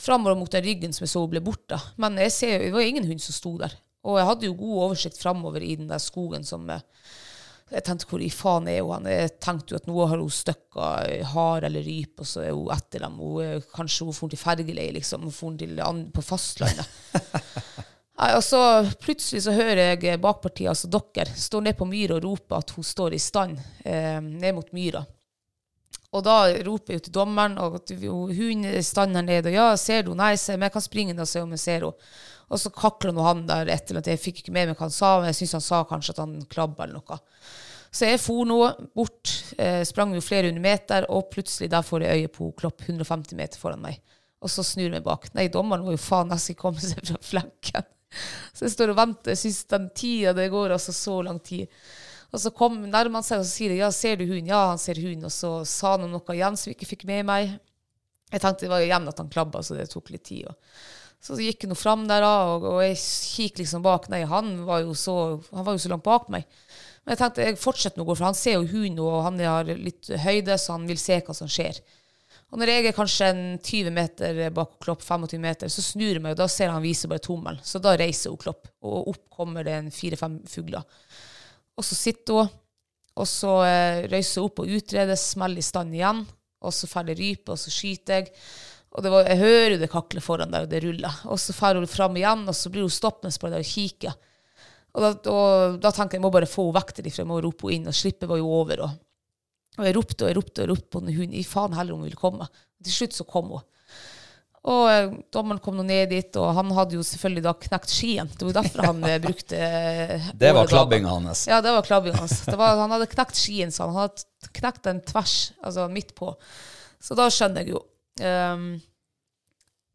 framover mot den ryggen som jeg så ble borte. Men jeg ser, det var ingen hund som sto der. Og jeg hadde jo god oversikt framover i den der skogen som eh, Jeg tenkte hvor i faen er hun? Jeg tenkte jo at nå har hun støkka hare eller rype, og så er hun etter dem. Hun kanskje hun får til fergeleie, liksom. Hun får til på fastlandet. Nei, og så plutselig så hører jeg bakpartiet, altså dere, stå ned på myra og rope at hun står i stand eh, ned mot myra. Og da roper jeg til dommeren, og hun er i stand her nede. Og ja, ser du? Nei, ser men jeg kan springe ned og se om jeg ser henne. Og så kakler nå han der et eller annet. Jeg fikk ikke med meg hva han sa, men jeg syns han sa kanskje at han klabba eller noe. Så jeg for nå bort, eh, sprang jo flere hundre meter, og plutselig der får jeg øye på Klopp 150 meter foran meg. Og så snur jeg meg bak. Nei, dommeren må jo faen nesten komme seg fra flekken. Så jeg står og venter. Jeg syns den tida det går altså så lang tid. Og så kom, nærmer han seg og så sier jeg, ja, ser du hunden? Ja, han ser hunden. Og så sa han noe igjen som vi ikke fikk med meg. Jeg tenkte det var igjen at han klabba, så det tok litt tid. Og. Så gikk nå fram der, og, og jeg kikk liksom bak. Nei, han var så, han var jo så langt bak meg. Men jeg tenkte jeg fortsetter å gå, for han ser jo hunden, og han har litt høyde, så han vil se hva som skjer. Og når jeg er kanskje en 20 meter bak Klopp, 25 meter, så snur jeg meg, og da ser han viser bare tommelen. Så da reiser hun Klopp, og opp kommer det en fire-fem fugler. Og så sitter hun, og så eh, røyser hun opp og utreder, smeller i stand igjen, og så ferdig rype, og så skyter jeg. Og var, jeg hører det kakle foran der, og det ruller. Og så drar hun fram igjen, og så blir hun stoppende på det og kikker. Og da, og da, tenker jeg jeg må bare få henne vekk derifra, jeg må rope henne inn, og slippet var jo over. og og jeg ropte og jeg ropte og ropte på den hunden. I faen heller om hun ville komme. Til slutt så kom hun. Og eh, dommeren kom nå ned dit, og han hadde jo selvfølgelig da knekt skien. Det var derfor han eh, brukte eh, Det var klabbinga hans? Ja, det var klabbinga hans. Var, han hadde knekt skien, så han hadde knekt den tvers, altså midt på. Så da skjønner jeg jo. Um,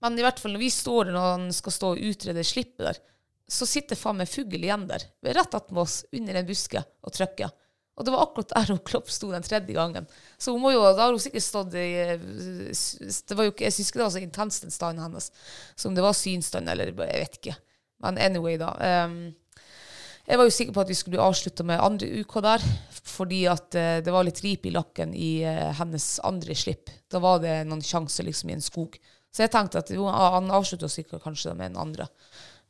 men i hvert fall når vi står der når han skal stå og utrede slippet der, så sitter faen meg fugl igjen der, rett attmed oss, under en buske, og trykker. Og det var akkurat der hun Klopp sto den tredje gangen. Så hun må jo, da har hun sikkert stått i det var jo ikke, Jeg syns ikke det var så intenst, den standen hennes. som det var synsstand, eller Jeg vet ikke. Men anyway, da. Um, jeg var jo sikker på at vi skulle avslutte med andre uka der, fordi at uh, det var litt rip i lakken i uh, hennes andre slipp. Da var det noen sjanser liksom i en skog. Så jeg tenkte at jo, han avslutta sikkert kanskje med den andre.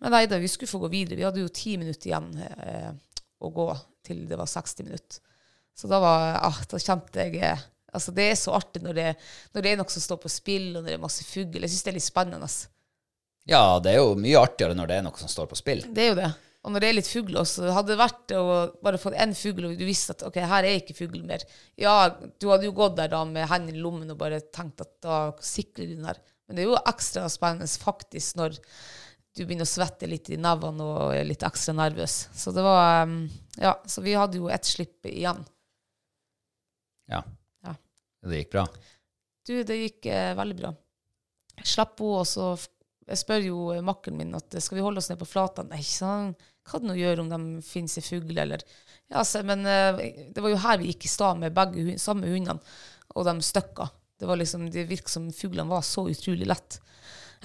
Men nei da, vi skulle få gå videre. Vi hadde jo ti minutter igjen eh, å gå til det var 60 minutter. Så da, var, ah, da kjente jeg eh, altså Det er så artig når det, når det, er noe som står på spill, og når det er masse fugl. Jeg syns det er litt spennende. Ja, det er jo mye artigere når det er noe som står på spill. Det er jo det. Og når det er litt fugl også. Hadde det vært å bare fått én fugl, og du visste at ok, her er ikke fugl mer Ja, du hadde jo gått der da med hendene i lommen og bare tenkt at da sikrer du den her. Men det er jo ekstra spennende faktisk når du begynner å svette litt i nevene og er litt ekstra nervøs. Så det var um, Ja, så vi hadde jo ett slipp igjen. Ja. ja. Det gikk bra? Du, det gikk eh, veldig bra. Jeg slapp henne, og så Jeg spør jo makkeren min at skal vi holde oss ned på flata. Nei, sånn, hva det nå gjøre om de finner seg fugl, eller ja, så, Men eh, det var jo her vi gikk i stad med begge samme hundene, og de stykka. Det var liksom, det virket som fuglene var så utrolig lett.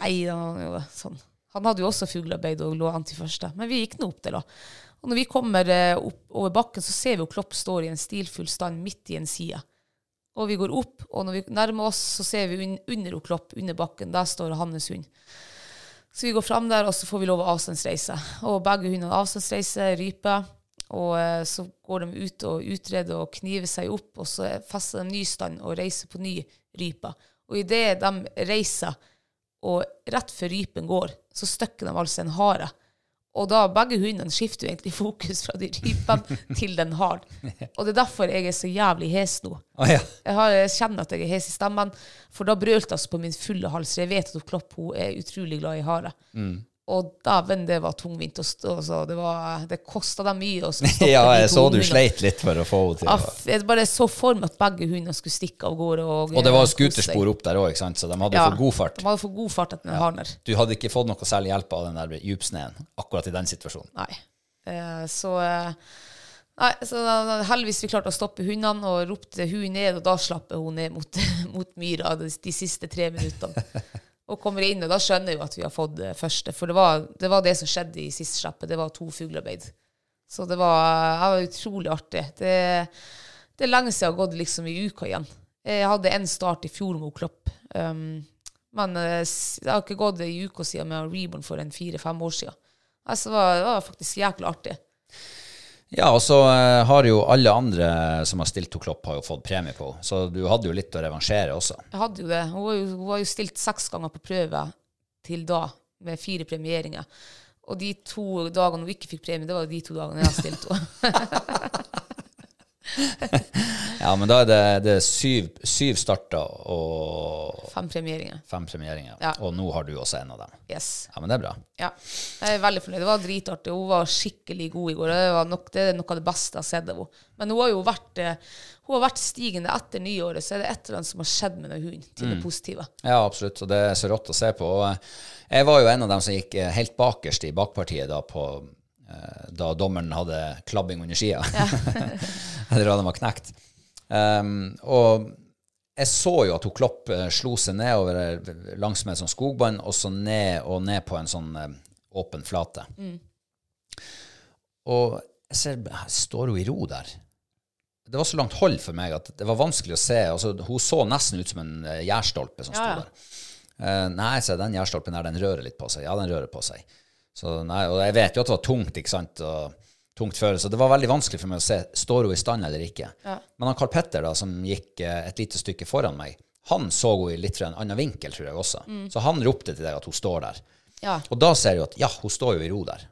Nei, da, sånn. Han hadde jo også fuglearbeid og lå an til første. Men vi gikk nå opp der, da. Og når vi kommer eh, opp over bakken, så ser vi jo Klopp står i en stilfull stand midt i en side. Og vi går opp, og når vi nærmer oss, så ser vi un under Klopp, under bakken, der står hans hund. Så vi går fram der, og så får vi lov å avstandsreise. Og begge hundene avstandsreiser, ryper. Og eh, så går de ut og utreder og kniver seg opp, og så fester de ny stand og reiser på ny rype. Og idet de reiser, og rett før rypen går, så støkker de altså en hare. Og da begge hundene skifter jo egentlig fokus fra de rypene til den haren. Og det er derfor jeg er så jævlig hes nå. Oh, ja. jeg, har, jeg, kjenner at jeg er hes i stemmen, for da brølte hun på min fulle hals. Jeg vet at Klopp hun er utrolig glad i hare. Mm. Og dæven, det var tungvint. å det var, det kosta dem mye å stoppe Ja, jeg så du sleit litt for å få henne til å Jeg bare så for meg at begge hundene skulle stikke av gårde. Og, og det var skuterspor opp der òg, så de hadde ja, for god fart. De hadde for god fart etter den ja. haren Du hadde ikke fått noe særlig hjelp av den der djupsneen akkurat i den situasjonen? Nei. Eh, så eh, Nei, så da, Heldigvis vi klarte å stoppe hundene og ropte hun ned, og da slapp hun ned mot, mot myra de, de siste tre minuttene. og kommer inn, og da skjønner jeg jo at vi har fått det første. For det var det, var det som skjedde i siste slippet. Det var to fuglearbeid. Så det var, det var, utrolig artig. Det, det er lenge siden jeg har gått liksom i uka igjen. Jeg hadde en start i fjor med Klopp. Um, men jeg eh, har ikke gått i uka siden med Reborn for en fire-fem år siden. Altså, det, var, faktisk jæklig artig. Ja, og så uh, har jo alle andre som har stilt to Klopp, har jo fått premie på henne. Så du hadde jo litt å revansjere også. Jeg hadde jo det. Hun var jo, hun var jo stilt seks ganger på prøve til da, med fire premieringer. Og de to dagene hun ikke fikk premie, det var de to dagene jeg har stilt henne. ja, men da er det, det er syv, syv starter og fem premieringer. Fem premieringer. Ja. Og nå har du også en av dem. Yes. Ja, men det er bra. Ja. Jeg er veldig fornøyd. Det var dritartig. Hun var skikkelig god i går. Det, var nok, det er noe av det beste jeg har sett av henne. Men hun har jo vært, eh, hun har vært stigende etter nyåret, så er det et eller annet som har skjedd med den hunden til Mm. det positive. Ja, absolutt. Og det er så rått å se på. Eh, jeg var jo en av dem som gikk eh, helt bakerst i bakpartiet da, på, da dommeren hadde klabbing under skia. Eller da den var knekt. Um, og jeg så jo at hun Klopp eh, slo seg nedover eh, langs med et sånt skogbånd, og så ned og ned på en sånn eh, åpen flate. Og jeg ser, står hun i ro der? Det var så langt hold for meg at det var vanskelig å se. Altså, hun så nesten ut som en gjærstolpe som Ja, sto der. Uh, nei, så den gjærstolpen her, den rører litt på seg. Ja, den rører på seg. Så, nei, og jeg vet jo at det var tungt, ikke sant, og tungt føre, så det var veldig vanskelig for meg å se står hun i stand eller ikke. Men han Carl Petter, da, som gikk eh, et lite stykke foran meg, han så i litt fra en annen vinkel, tror jeg også. Så han ropte til deg at hun står der. Ja. Og da ser du at ja, hun står jo i ro der.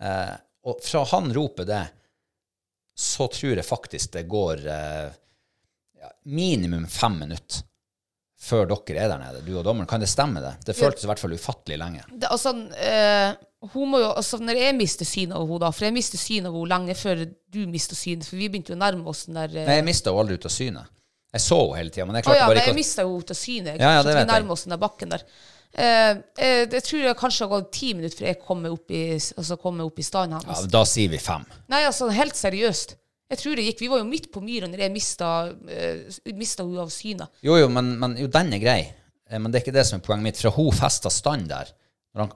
Eh, og fra han roper det, så tror jeg faktisk det går eh, minimum fem minutter før dere er der nede, du og dommeren. Kan det stemme, det? Det føltes i hvert fall ufattelig lenge. Det, altså, eh, hun må jo, altså, når jeg mister synet av henne, da, for jeg mister synet av henne lenge før du mister synet, for vi begynte jo å nærme oss den der eh, Nei, jeg mista henne aldri ut av synet. Jeg så henne hele tida, men jeg klarte klarte ja, bare ikke å jeg mista jo ut av synet. Ja, ja, det vet jeg. oss den der bakken der. Uh, uh, jeg tror jeg kanskje har gått ti minutter før jeg kommer opp i, altså, kom opp i standen ja. Da sier vi fem. Nei, altså, helt seriøst. Jeg tror det gikk. Vi var jo midt på myra når jeg mista, eh, mista henne av syne. Jo, jo, men, men jo, den er grei. Eh, Men det er ikke det som er poenget mitt. Fra hun festa stand der,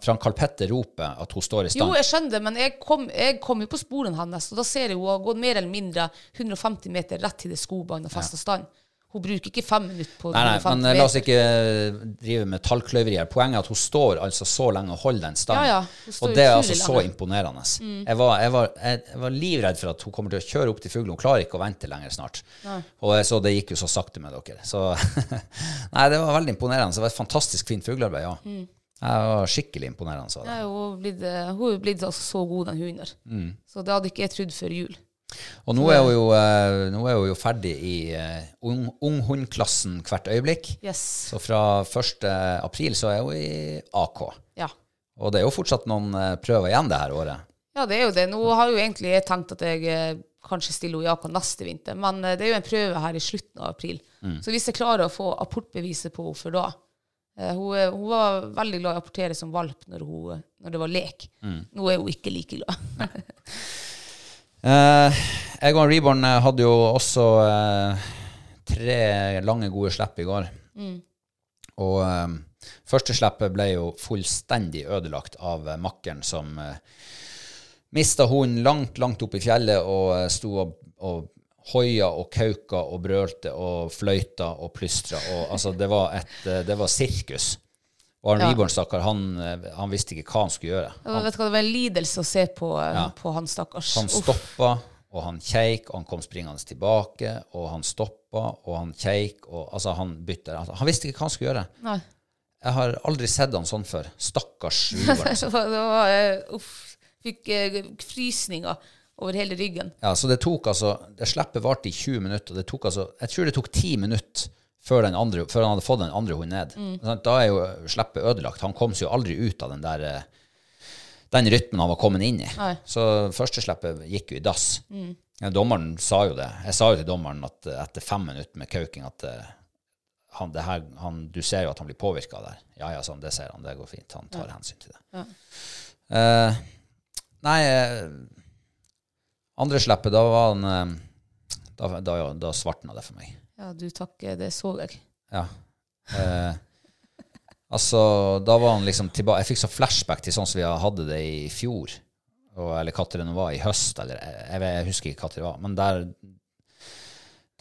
fra Karl Petter roper at hun står i stand Jo, jeg skjønner det, men jeg kom, jeg kom jo på sporene hans, og da ser jeg hun har gått mer eller mindre 150 meter rett til det skobanen og festa stand. Hun bruker ikke fem minutter på Nei, nei, men eh, la oss ikke eh, drive med tallkløyveri her. Poenget er at hun står altså så lenge og holder den stangen. Ja, ja, og det er altså så. Mm. imponerende. Jeg, var, jeg, var, jeg, var livredd for at hun kommer til å kjøre opp til fuglen. Hun klarer ikke å vente lenger snart. Og jeg så det gikk jo så sakte med dere. Så Nei, det var veldig imponerende. Det var et fantastisk fint fuglearbeid, ja. Mm. Det var skikkelig imponerende. Det. Ja, hun er blitt, eh, hun er blitt altså så god, den hunden der. Mm. Så det hadde ikke jeg trodd før jul. Og nå er hun jo, eh, nå er hun jo ferdig i uh, ung, unghundklassen hvert øyeblikk. Yes. Så fra 1. april så er hun i AK. Ja. Og det er jo fortsatt noen eh, prøver igjen det her året. ja, det er jo det. Nå har jo egentlig jeg tenkt at jeg eh, kanskje stiller henne i AK neste vinter, men eh, det er jo en prøve her i slutten av april. Mm. Så hvis jeg klarer å få apportbeviset på henne for da eh, hun, hun var veldig glad i å apportere som valp når, hun, når det var lek. Mm. Nå er hun ikke like glad. Eh, jeg og Reborn eh, hadde jo også eh, tre lange, gode slipp i går. Og eh, første slippet ble jo fullstendig ødelagt av eh, makkeren som eh, mista hunden langt, langt opp i fjellet og eh, sto og, og hoia og kauka og brølte og fløyta og plystra. Og, altså, det var et eh, det var sirkus. Og han Ja. Reborn, stakkar, han, eh, han visste ikke hva han skulle gjøre. Han, vet du hva, Det var en lidelse å se på, eh, Ja. på han stakkars. Han stoppa, og han keik, og han kom springende tilbake, og han stoppa, og han keik, og altså, han bytter altså, Han visste ikke hva han skulle gjøre. Nei. Jeg har aldri sett han sånn før. Stakkars Reborn. det var, eh, Uff. Fikk uh, frysninger over hele ryggen. Ja, så det tok altså Det slippet varte i 20 minutter, det tok altså Jeg tror det tok 10 minutter før, den andre, før han hadde fått den andre hunden ned. Mm. Da er jo slippet ødelagt. Han kom seg jo aldri ut av den der eh, den rytmen han var kommet inn i. Oi. Så første slippet gikk jo i dass. Ja, dommeren sa jo det. Jeg sa jo til dommeren at eh, etter fem minutter med kauking at eh, han, det her, han, du ser jo at han blir påvirka der. Ja, ja, sånn, det ser han. Det går fint. Han tar hensyn til det. Eh, nei, eh, andre slippet, da var han Da, da, da svartna det for meg. Ja, du takker, det så jeg. Ja. Eh, altså, da var han liksom tilbake Jeg fikk så flashback til sånn som vi hadde det i fjor. Og, eller når det var, i høst, eller jeg, jeg, husker ikke når det var. Men der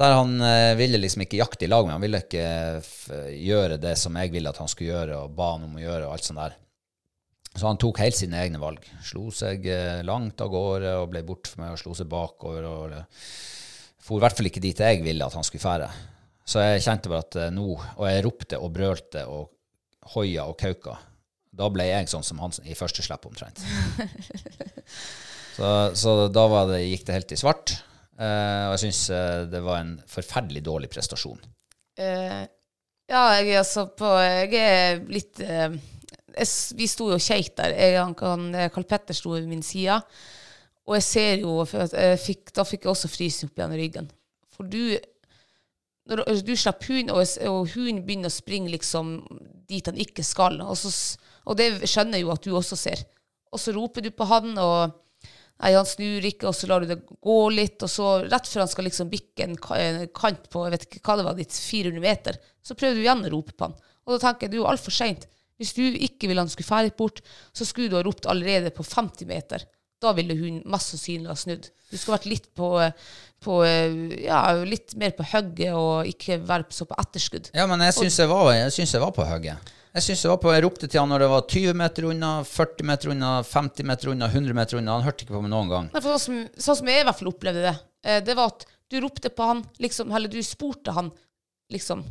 der han eh, ville liksom ikke jakte i lag med. Han ville ikke gjøre det som jeg ville at han skulle gjøre, og ba han om å gjøre, og alt sånt der. Så han tok helt sine egne valg. Slo seg eh, langt av gårde og ble bort for meg, og slo seg bakover. og For i hvert fall ikke dit jeg ville at han skulle fære. Så jeg kjente bare at eh, nå Og jeg ropte og brølte og hoia og kauka. Da ble jeg sånn som han i første slipp, omtrent. så, så da var det, gikk det helt i svart. Eh, og jeg syns det var en forferdelig dårlig prestasjon. Uh, Ja, jeg er altså på Jeg er litt uh, jeg, Vi sto jo og der. Jeg, han, han, eh, Karl Petter sto ved min side. Og jeg ser jo fikk, Da fikk jeg også frysning opp igjen i ryggen. For du når du- du slipper hunden, og, og hunden begynner å springe liksom dit han ikke skal, og, så, og det skjønner jeg jo at du også ser. Og så roper du på han, og nei, han snur ikke, og så lar du det gå litt, og så rett før han skal liksom bikke en kant på jeg vet ikke hva det var, ditt 400 meter, så prøver du igjen å rope på han. Og da tenker jeg, du er altfor seint. Hvis du ikke ville han skulle ferdig bort, så skulle du ha ropt allerede på 50 meter. Da ville hun mest sannsynlig ha snudd. Du skulle vært litt på, på ja, litt mer på hugget og ikke være så på etterskudd. Ja, men jeg syns jeg, jeg, var på hugget. Jeg synes jeg var på, jeg ropte til han når det var 20 meter unna, 40 meter unna, 50 meter unna, 100 meter unna. Han hørte ikke på meg noen gang. Nei, sånn, som, sånn som jeg i hvert fall opplevde det, eh, det var at du ropte på han, liksom, eller du spurte han, liksom,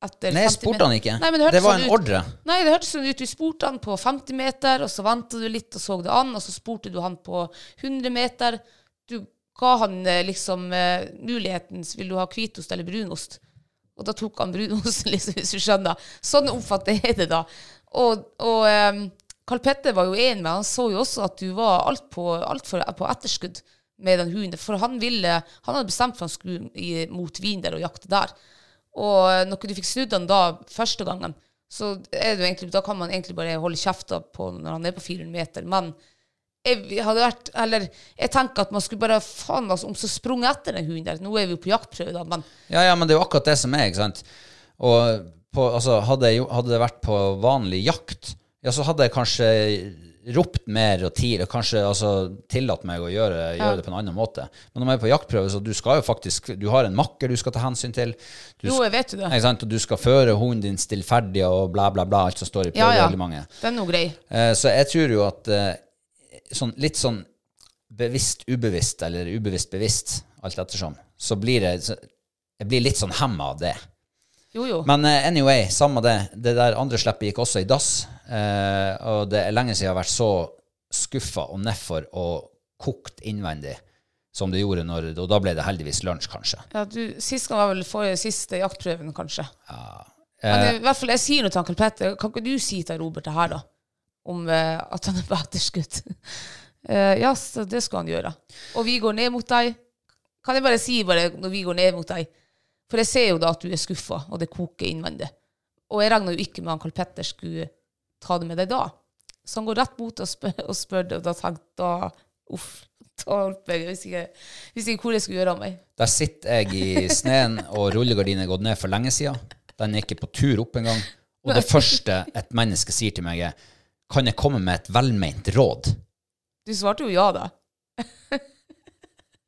Nei, jeg spurte han ikke. Nei, det, det var sånn en ut. ordre. Nei, det hørtes sånn ut. Du spurte han på 50 meter, og så venta du litt og så det an, og så spurte du han på 100 meter. Du ga han eh, liksom eh, muligheten Vil du ha hvitost eller brunost? Og da tok han brunosten, liksom, hvis du skjønner. Sånn oppfatter jeg det da. Og, og um, Karl Petter var jo enig med Han så jo også at du var altfor alt på etterskudd med den hunden. For han ville Han hadde bestemt for han skulle i, mot Wiener og jakte der. Og når du fikk snudd han da første gangen, så egentlig, da kan man egentlig bare holde kjefta på når han er på 400 meter. Men jeg hadde vært Eller jeg tenker at man skulle bare faen altså, om så sprunget etter den hunden der. Nå er vi jo på jaktprøve, da, men Ja, ja, men det er jo akkurat det som er, ikke sant. Og på, altså, hadde, jeg hadde det vært på vanlig jakt, ja, så hadde jeg kanskje ropt mer og tidlig, og kanskje altså, tillatt meg å gjøre, gjøre det på en annen måte. Men når man er på jaktprøve, så du skal jo faktisk Du har en makker du skal ta hensyn til. Du jo, jeg vet jo det. Og du skal føre hunden din stillferdig og bla, bla, bla, alt som står i Ja, ja. Den er noe grei. Eh, så jeg tror jo at eh, sånn, litt sånn bevisst ubevisst, eller ubevisst bevisst, alt ettersom, så blir jeg, så, Jeg blir litt sånn hemma av det. Jo, jo. Men eh, anyway, samme det. Det der andre slippet gikk også i dass. Eh, og det er lenge siden jeg har vært så skuffa og nedfor og kokt innvendig som det gjorde når Og da ble det heldigvis lunsj, kanskje. Ja, du, Sist gang var vel forrige siste jaktprøven, kanskje. Eh, Men i hvert fall, jeg sier noe til Ankel Petter. Kan ikke du si til Robert det her, da? Om eh, at han er på etterskudd? Eh, ja, så det skal han gjøre. Og vi går ned mot deg. Kan jeg bare si bare når vi går ned mot deg? For jeg ser jo da at du er skuffa, og det koker innvendig. Og jeg regna jo ikke med at Ankel Petter skulle ta det med deg da. Så han går rett mot og spør, og spør det, og da tenkte jeg Uff. Jeg hvis ikke, ikke hvor jeg skulle gjøre av meg. Der sitter jeg i sneen, og rullegardinen er gått ned for lenge siden. Den er ikke på tur opp engang. Og det første et menneske sier til meg, er Kan jeg komme med et velment råd? Du svarte jo ja, da.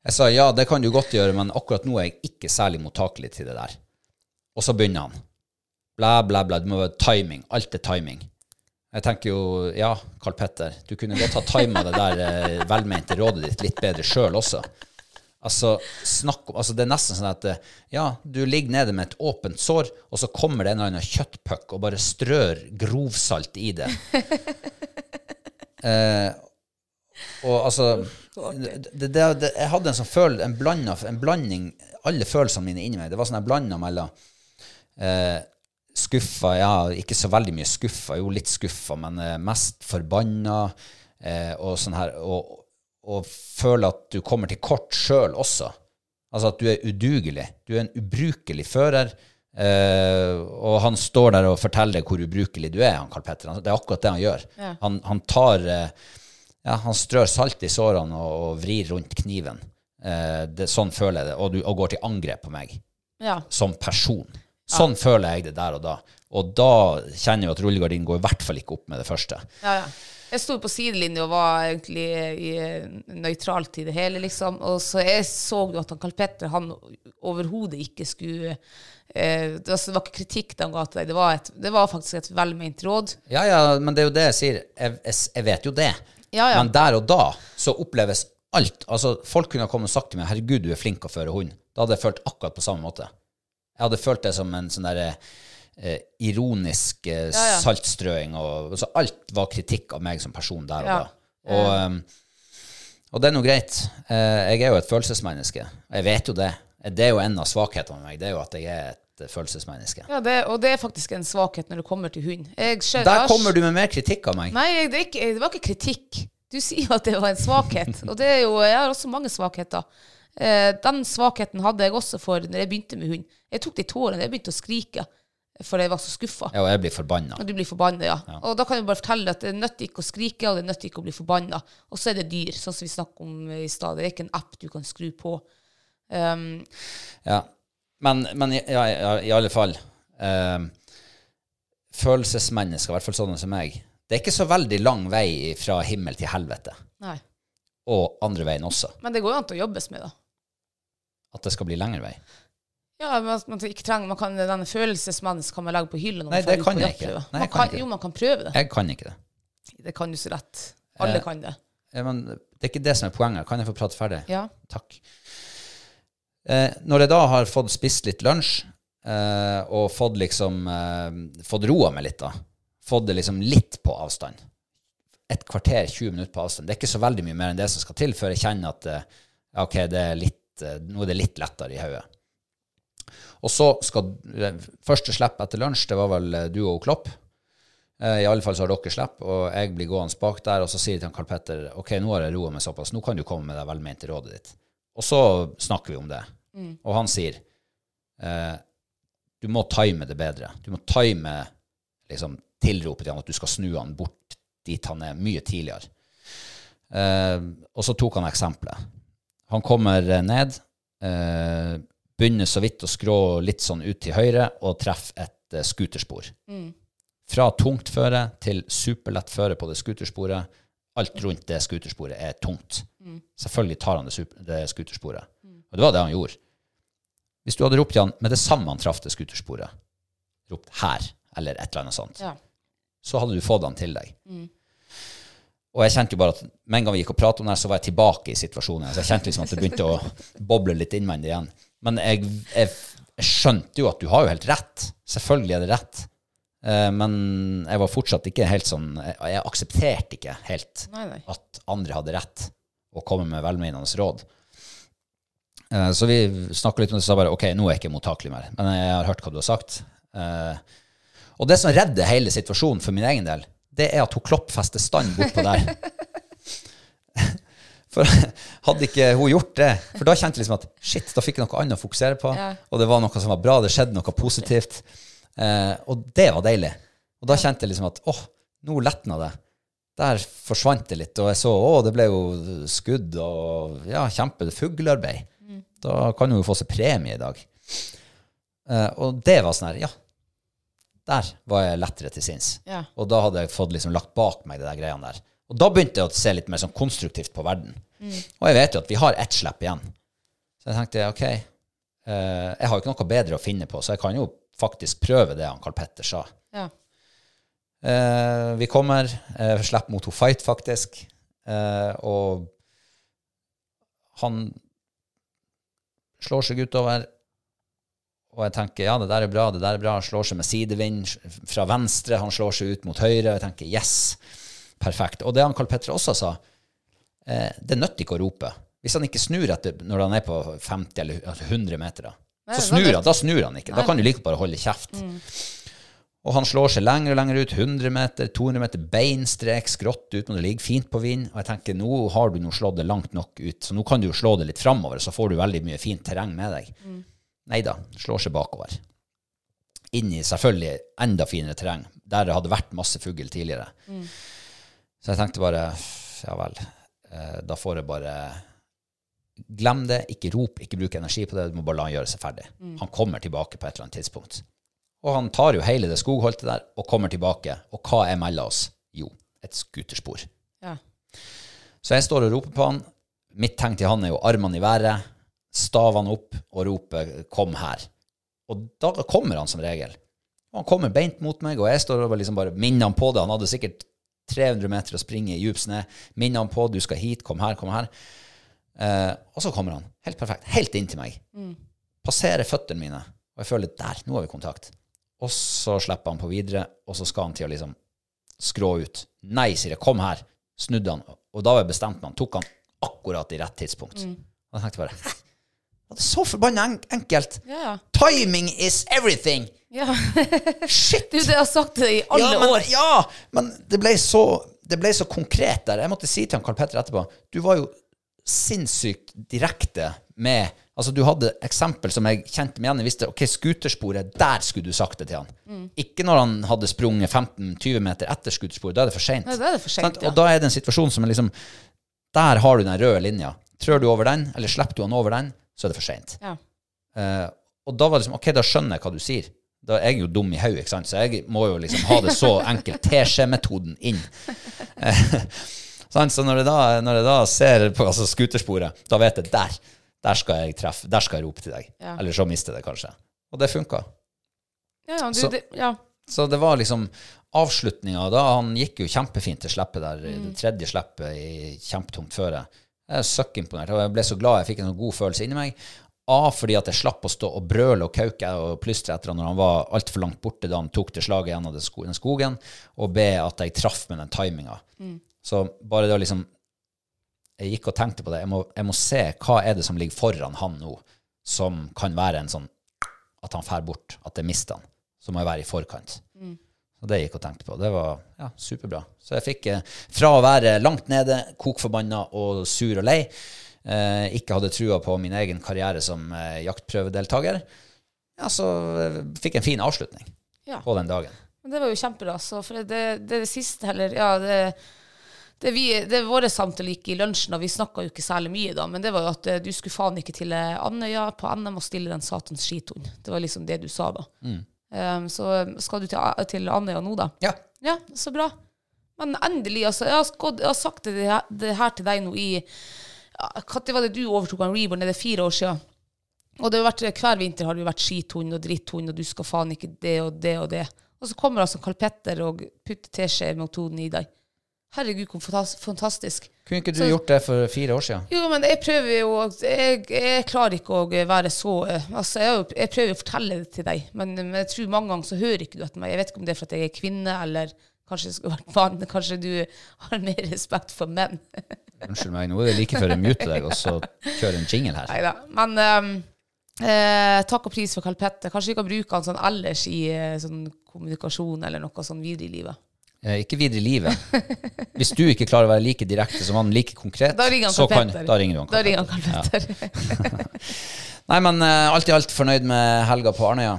Jeg sa ja, det kan du godt gjøre, men akkurat nå er jeg ikke særlig mottakelig til det der. Og så begynner han. Bla, bla, bla. Du må være timing. Alt er timing. Jeg tenker jo, ja, Karl Petter, du kunne godt ha tima det der eh, velmente rådet ditt litt bedre sjøl også. Altså, snakk om, altså Det er nesten sånn at eh, ja, du ligger nede med et åpent sår, og så kommer det en eller annen kjøttpuck og bare strør grovsalt i det. eh, og altså det, det, det, Jeg hadde en sånn føl, en, blanding, en blanding Alle følelsene mine inni meg. Det var sånn jeg blanda mellom eh, skuffa, ja, ikke så veldig mye skuffa, jo litt skuffa, men eh, mest forbanna, eh, og sånn her, og, og føle at du kommer til kort sjøl også. Altså at du er udugelig. Du er en ubrukelig fører. eh, og han står der og forteller deg hvor ubrukelig du er, han Karl Petter. Det er akkurat det han gjør. Ja. Han, han tar eh, ja, Han strør salt i sårene og, og vrir rundt kniven. Eh, det, sånn føler jeg det. Og, du, og går til angrep på meg Ja. som person. Sånn føler jeg det der og da. Og da kjenner jeg at rullegardinen går i hvert fall ikke opp med det første. Ja, ja. Jeg sto på sidelinja og var egentlig i, nøytralt i det hele, liksom. Og så jeg så jo at han Karl Petter han overhodet ikke skulle eh, det, det var ikke kritikk de ga til deg, det var, et, det var faktisk et velment råd. Ja, ja, men det er jo det jeg sier. Jeg, jeg, jeg vet jo det. Ja, ja. Men der og da så oppleves alt. Altså, folk kunne ha kommet og sagt til meg 'herregud, du er flink å føre hund'. Da hadde jeg følt akkurat på samme måte. Jeg hadde følt det som en sånn derre eh, ironisk eh, Ja, ja. saltstrøing. Og, så alt var kritikk av meg som person der og Ja. da. Og, um, og det er nå greit. Eh, jeg er jo et følelsesmenneske. Jeg vet jo det. Det er jo en av svakhetene med meg. Det er jo at jeg er et følelsesmenneske. Ja, det, og det er faktisk en svakhet når det kommer til hund. Jeg skjø- jeg Der har- kommer du med mer kritikk av meg. Nei, det, er ikke, det var ikke kritikk. Du sier at det var en svakhet. Og det er jo, jeg har også mange svakheter. Eh, den svakheten hadde jeg også for når jeg begynte med hund. Jeg tok det i tårene. Jeg begynte å skrike for jeg var så skuffa. Ja, og jeg blir forbanna. Og du blir forbanna, ja. Og da kan jeg bare fortelle at det nytter ikke å skrike, og det nytter ikke å bli forbanna. Og så er det dyr, sånn som vi snakket om i stad. Det er ikke en app du kan skru på. Um, Ja. Men, men ja, ja, i alle fall um, Følelsesmennesker, i hvert fall sånne som meg, det er ikke så veldig lang vei fra himmel til helvete. nei. Og andre veien også. Men det går jo an å jobbes med, da. At det skal bli lengre vei. Ja, men at man ikke trenger, man kan, Denne følelsesmennesket kan man legge på hylla. Nei, det kan jeg ikke. Nei, Man jeg kan kan, ikke jo, man kan prøve det. Jeg kan ikke det. Det kan du så rett. Alle Eh, kan det. Ja, Men det er ikke det som er poenget. Kan jeg få prate ferdig? Ja. Takk. Eh, når jeg da har fått spist litt lunsj, eh, og fått liksom eh, Fått roa meg litt, da. Fått det liksom litt på avstand. Et kvarter, 20 minutter på avstand. Det er ikke så veldig mye mer enn det som skal til før jeg kjenner at eh, ok, det er litt, eh, nå er det litt lettere i hodet. Og så skal eh, Første slipp etter lunsj, det var vel eh, du og Klopp. I alle fall så har dere slipp, og jeg blir gående bak der, og så sier jeg til Karl Petter ok, nå har jeg roa meg såpass, nå kan du komme med det velmente rådet ditt. Og så snakker vi om det. Og han sier eh, du må time det bedre. Du må time liksom, tilropet til han at du skal snu han bort dit han er, mye tidligere. Eh, og så tok han eksempelet. Han kommer eh, ned, eh, begynner så vidt å skrå litt sånn ut til høyre og treffer et eh, skuterspor. Fra tungt føre til superlett føre på det skutersporet. Alt rundt det skutersporet er tungt. Selvfølgelig tar han det, super, det skutersporet. Og det var det han gjorde. Hvis du hadde ropt til han med det samme han traff det skutersporet, ropt 'her' eller et eller annet sånt, Ja. så hadde du fått han til deg. Og jeg kjente jo bare at med en gang vi gikk og pratet om det, så var jeg tilbake i situasjonen. Så jeg kjente liksom at det begynte å boble litt innvendig igjen. Men jeg, jeg, jeg skjønte jo at du har jo helt rett. Selvfølgelig er det rett. Eh, men jeg var fortsatt ikke helt sånn Jeg, jeg aksepterte ikke helt Nei, nei. at andre hadde rett og komme med velmenende råd. Eh, Så vi snakka litt om det, og sa bare ok, nå er jeg ikke mottakelig mer. Men jeg har hørt hva du har sagt. Eh, Og det som redder hele situasjonen for min egen del, det er at hun kloppfester stand bortpå der. For hadde ikke hun gjort det For da kjente jeg liksom at shit, da fikk jeg noe annet å fokusere på. Ja. Og det var noe som var bra, det skjedde noe positivt. Eh, og det var deilig. Og da kjente jeg liksom at åh, nå letna det. Der forsvant det litt, og jeg så å, det ble jo skudd og ja, kjempe fuglearbeid. Da kan hun jo få seg premie i dag. Eh, og det var sånn her, ja. Der var jeg lettere til sinns. Ja. Og da hadde jeg fått liksom lagt bak meg det der greiene der. Og da begynte jeg å se litt mer sånn konstruktivt på verden. Og jeg vet jo at vi har ett slipp igjen. Så jeg tenkte ok, eh, jeg har jo ikke noe bedre å finne på, så jeg kan jo faktisk prøve det han Karl Petter sa. Ja. Eh, vi kommer, eh, slipper mot to fight faktisk, eh, og han slår seg utover, og jeg tenker, ja, det der er bra, det der er bra, han slår seg med sidevind fra venstre, han slår seg ut mot høyre, og jeg tenker, yes, perfekt. Og det han Karl Petter også sa, eh, det nøtter ikke å rope. Hvis han ikke snur etter, når han er på 50 eller altså 100 meter, da, Nei, så snur han, da snur han ikke. Da kan du like bare holde kjeft. Og han slår seg lenger og lenger ut, 100 meter, 200 meter, beinstrek, skrått ut, men det ligger fint på vind. Og jeg tenker, nå har du nå slått det langt nok ut, så nå kan du jo slå det litt framover, så får du veldig mye fint terreng med deg. Nei da, slår seg bakover. Inn i selvfølgelig enda finere terreng, der det hadde vært masse fugl tidligere. Så jeg tenkte bare, ja vel, eh, da får jeg bare Glem det, ikke rop, ikke bruk energi på det, du må bare la han gjøre seg ferdig. Han kommer tilbake på et eller annet tidspunkt. Og han tar jo hele det skogholtet der og kommer tilbake. Og hva er mellom oss? Jo, et skuterspor. Ja. Så jeg står og roper på han. Mitt tegn til han er jo armene i været, stavene opp og roper 'kom her'. Og da kommer han som regel. Og han kommer beint mot meg, og jeg står og liksom bare minner han på det. Han hadde sikkert 300 meter å springe i djup snø. Minner han på 'du skal hit, kom her, kom her'. Eh, og så kommer han. Helt perfekt. Helt inntil meg. Passerer føttene mine, og jeg føler der, nå har vi kontakt. Og så slipper han på videre, og så skal han til å liksom skrå ut. Nei, sier jeg, kom her. Snudde han. Og da var jeg bestemt meg. Han tok han akkurat i rett tidspunkt. Og jeg tenkte bare? Og det er så forbanna enkelt. Ja. Timing is everything! ja. Shit! Du, det har sagt det i alle ja, men, år. Ja, men det ble, så, det ble så konkret der. Jeg måtte si til han Karl Petter etterpå Du var jo sinnssykt direkte med Altså, du hadde eksempel som jeg kjente meg igjen i. Visste, ok, Skutersporet, der skulle du sagt det til han. Mm. Ikke når han hadde sprunget 15-20 meter etter skutersporet. Da er det for seint. Ja, da er det for sent, ja. Og da er det en situasjon som er liksom Der har du den røde linja. Trør du over den, eller slipper du han over den, så er det for seint. Ja. Eh, og da var det liksom OK, da skjønner jeg hva du sier. Da er jeg jo dum i hodet, så jeg må jo liksom ha det så enkelt. Teskjemetoden inn. Eh, så når jeg, da, når jeg da ser på altså, skutersporet, da vet jeg der. Der skal jeg treffe. Der skal jeg rope til deg. Ja. Eller så mister jeg det kanskje. Og det funka. Ja, ja, du, Så- det, ja. Så det var liksom avslutninga da. Han gikk jo kjempefint til slippet der. Mm. Det tredje slippet i kjempetungt føre. Jeg er søkkimponert. Og jeg ble så glad jeg fikk en sånn god følelse inni meg. A, fordi at jeg slapp å stå og brøle og kauke og plystre etter han når han var altfor langt borte da han tok det slaget gjennom den av den skogen. Og B, at jeg traff med den timinga. Så bare det å liksom Jeg gikk og tenkte på det. Jeg må, jeg må se hva er det som ligger foran han nå, som kan være en sånn At han fer bort. At jeg mister han. Så må jeg være i forkant. Og det gikk og tenkte på. Det var ja, superbra. Så jeg fikk, eh, fra å være langt nede, kokforbanna og sur og lei, eh, ikke hadde trua på min egen karriere som eh, jaktprøvedeltaker, ja, så eh, fikk jeg en fin avslutning Ja. på den dagen. Men det var jo kjempebra. Så for det, det, det siste heller Ja, det, det, vi, det våre samtaler gikk i lunsjen, og vi snakka jo ikke særlig mye da, men det var jo at eh, du skulle faen ikke til Andøya på NM og stille den satans skithund. Det var liksom det du sa da. Um, så skal du til, til Andøya nå, da? Ja. Ja, så bra. Men endelig, altså. Jeg har, skått, jeg har sagt det, her- det her til deg nå i Når var det du overtok en Reborn? Er det fire år siden? Og det har vært, hver vinter har det jo vært skithund og dritthund, og du skal faen ikke det og det og det. Og så kommer altså Karl Petter og putter teskje-metoden i deg. Herregud, hvor fantastisk. Kunne ikke du Så- gjort det for fire år siden? Jo, men jeg prøver jo Jeg, jeg klarer ikke å være så eh, Altså, jeg, jeg prøver å fortelle det til deg, men, men jeg tror mange ganger så hører ikke du etter meg. Jeg vet ikke om det er for at jeg er kvinne, eller kanskje jeg skulle vært mann. Kanskje du har mer respekt for menn. Unnskyld meg, nå er det like før jeg muter deg, og så kjører en jingle her. Neida. Men um, eh, takk og pris for Karl Petter. Kanskje vi kan bruke han sånn ellers i eh, sånn kommunikasjon eller noe sånn videre i livet. Eh, Ikke videre i livet. Hvis du ikke klarer å være like direkte som han, like konkret, Da ringer han så kan, da ringer du han Karl ringer han Petter. Ja. Nei, men eh, alt i alt fornøyd med helga på Arnøya.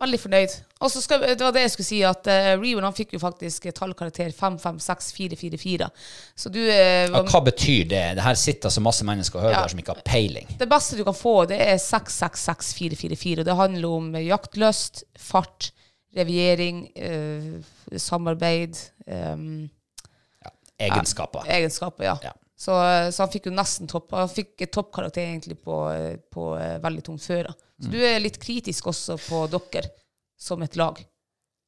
Veldig fornøyd. Og så skal, det var det jeg skulle si, at uh, Reborn han fikk jo faktisk tallkarakter 556444. Så du eh, Ja, hva betyr det? Det her sitter så masse mennesker og hører Ja. her som ikke har peiling. Det beste du kan få, det er 666444. Og det handler om jaktlyst, fart, reviering, eh, samarbeid ehm, Egenskaper. Egenskaper, ja. Ja. Så, så han fikk jo nesten topp. Han fikk toppkarakter egentlig på, på eh, veldig tungt føre. Så Mm. du er litt kritisk også på dere som et lag.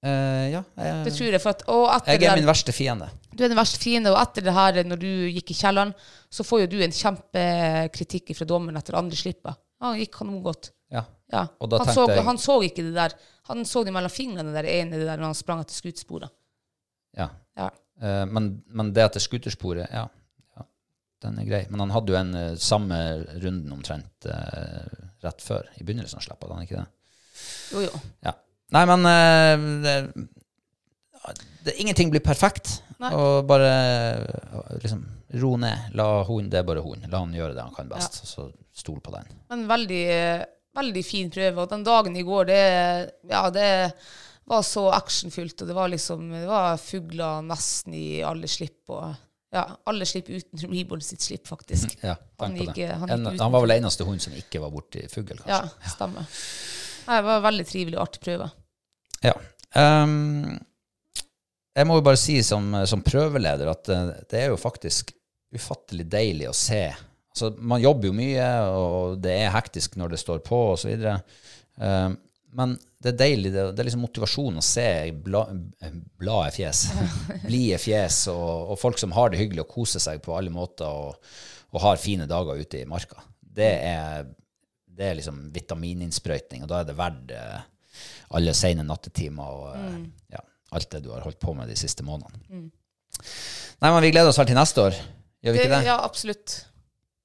Uh, ja, jeg, Det tror jeg. At, jeg er der, min verste fiende. Du er den verste fiende, og etter det her, når du gikk i kjelleren, så får jo du en kjempekritikk fra dommeren etter andre slipper. Han gikk kanon godt. Ja. Ja. Han, så, jeg- han så ikke det der. Han så det mellom fingrene, der ene der, når han sprang etter skutersporet. ja. Ja. Uh, men, men det etter er skutersporet, ja, ja, den er grei. Men han hadde jo en uh, samme runden omtrent uh, rett før, i begynnelsen slapp han ikke det? Jo, jo. Ja. Nei, men det, det, Ingenting blir perfekt. Nei. Og bare liksom ro ned. La hun, det er bare hun. La han gjøre det han kan best. og Så stol på den. Men veldig, veldig fin prøve. Og den dagen i går, det, ja, det var så actionfylt. Og det var liksom det var fugler nesten i alle slipp. Og, ja, alle slipp uten Reborn sitt slipp, faktisk. Ja, Han gikk, han En, han var vel eneste hund som ikke var borti fugl, Ja, kanskje. stemmer. Nei, det var veldig trivelig og artig prøve. Ja. Um, jeg må jo bare si som, som prøveleder at eh, det er jo faktisk ufattelig deilig å se. Altså, man jobber jo mye, og det er hektisk når det står på, osv. Um, men det er deilig. Det, det er liksom motivasjon å se bla, fjes, blide fjes, og, og folk som har det hyggelig og koser seg på alle måter og, og har fine dager ute i marka. Det er, det er liksom vitamininnsprøytning, og da er det verdt eh, alle sene nattetimer og eh, ja, alt det du har holdt på med de siste månedene. Nei, men vi gleder oss vel til neste år, gjør vi ikke det? Ja, absolutt.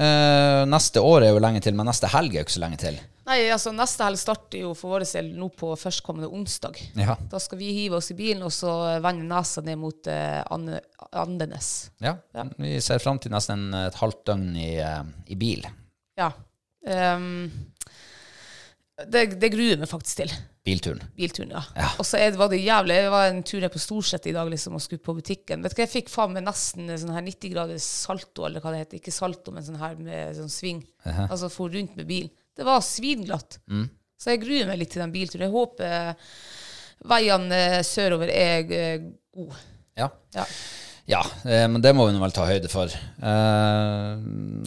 eh, neste år er jo lenge til, men neste helg er jo ikke så lenge til. Nei, altså Neste helg starter jo for vår del nå på førstkommende onsdag. Ja. Da skal vi hive oss i bilen og så vende nesa ned mot uh, Ande, Andenes. Ja, vi ser fram til nesten et halvt døgn i, uh, i bil. Ja. Um, det, det gruer jeg meg faktisk til. Bilturen. Bilturen, ja. Og så var det jævlig. Jeg var en tur ned på Storset i dag liksom, og skulle på butikken. Vet du hva, Jeg fikk faen meg nesten sånn her 90 graders salto, eller hva det heter. Ikke salto, men sånn her med sånn sving. Altså for rundt med bil. Det var svinglatt. Så jeg gruer meg litt til den bilturen. Jeg håper veiene eh, sørover er eh, gode. Ja. Ja. Ja, eh, men det må vi nå vel ta høyde for. Eh,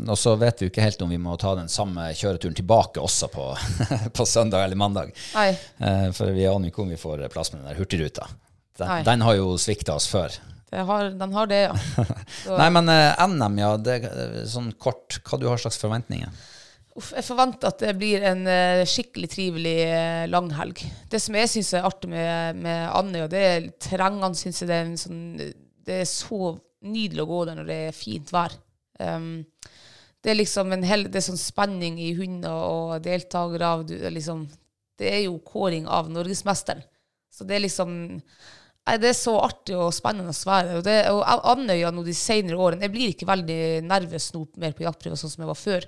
og så vet vi jo ikke helt om vi må ta den samme kjøreturen tilbake også på, på søndag eller mandag. Eh, for vi aner jo ikke om vi får plass med den der Hurtigruta. Den, den har jo svikta oss før. Det har, den har det, ja. Nei, men eh, NM, ja. Det, eh, sånn kort, hva du har slags forventninger? Uff, jeg forventer at det blir en skikkelig trivelig uh, langhelg. Det som jeg syns er artig med, med Andøya, det er terrengene. Synes jeg det, er en sånn, det er så nydelig å gå der når det er fint vær. Um, det er liksom en hel, det er sånn spenning i hunder og deltakere. Av, du, liksom, det er jo kåring av norgesmesteren. Så det er liksom Nei, Det er så artig og spennende å være der. Og, det, og Andøya nå de senere årene Jeg blir ikke veldig nervøs nå mer på jaktprøver sånn som jeg var før.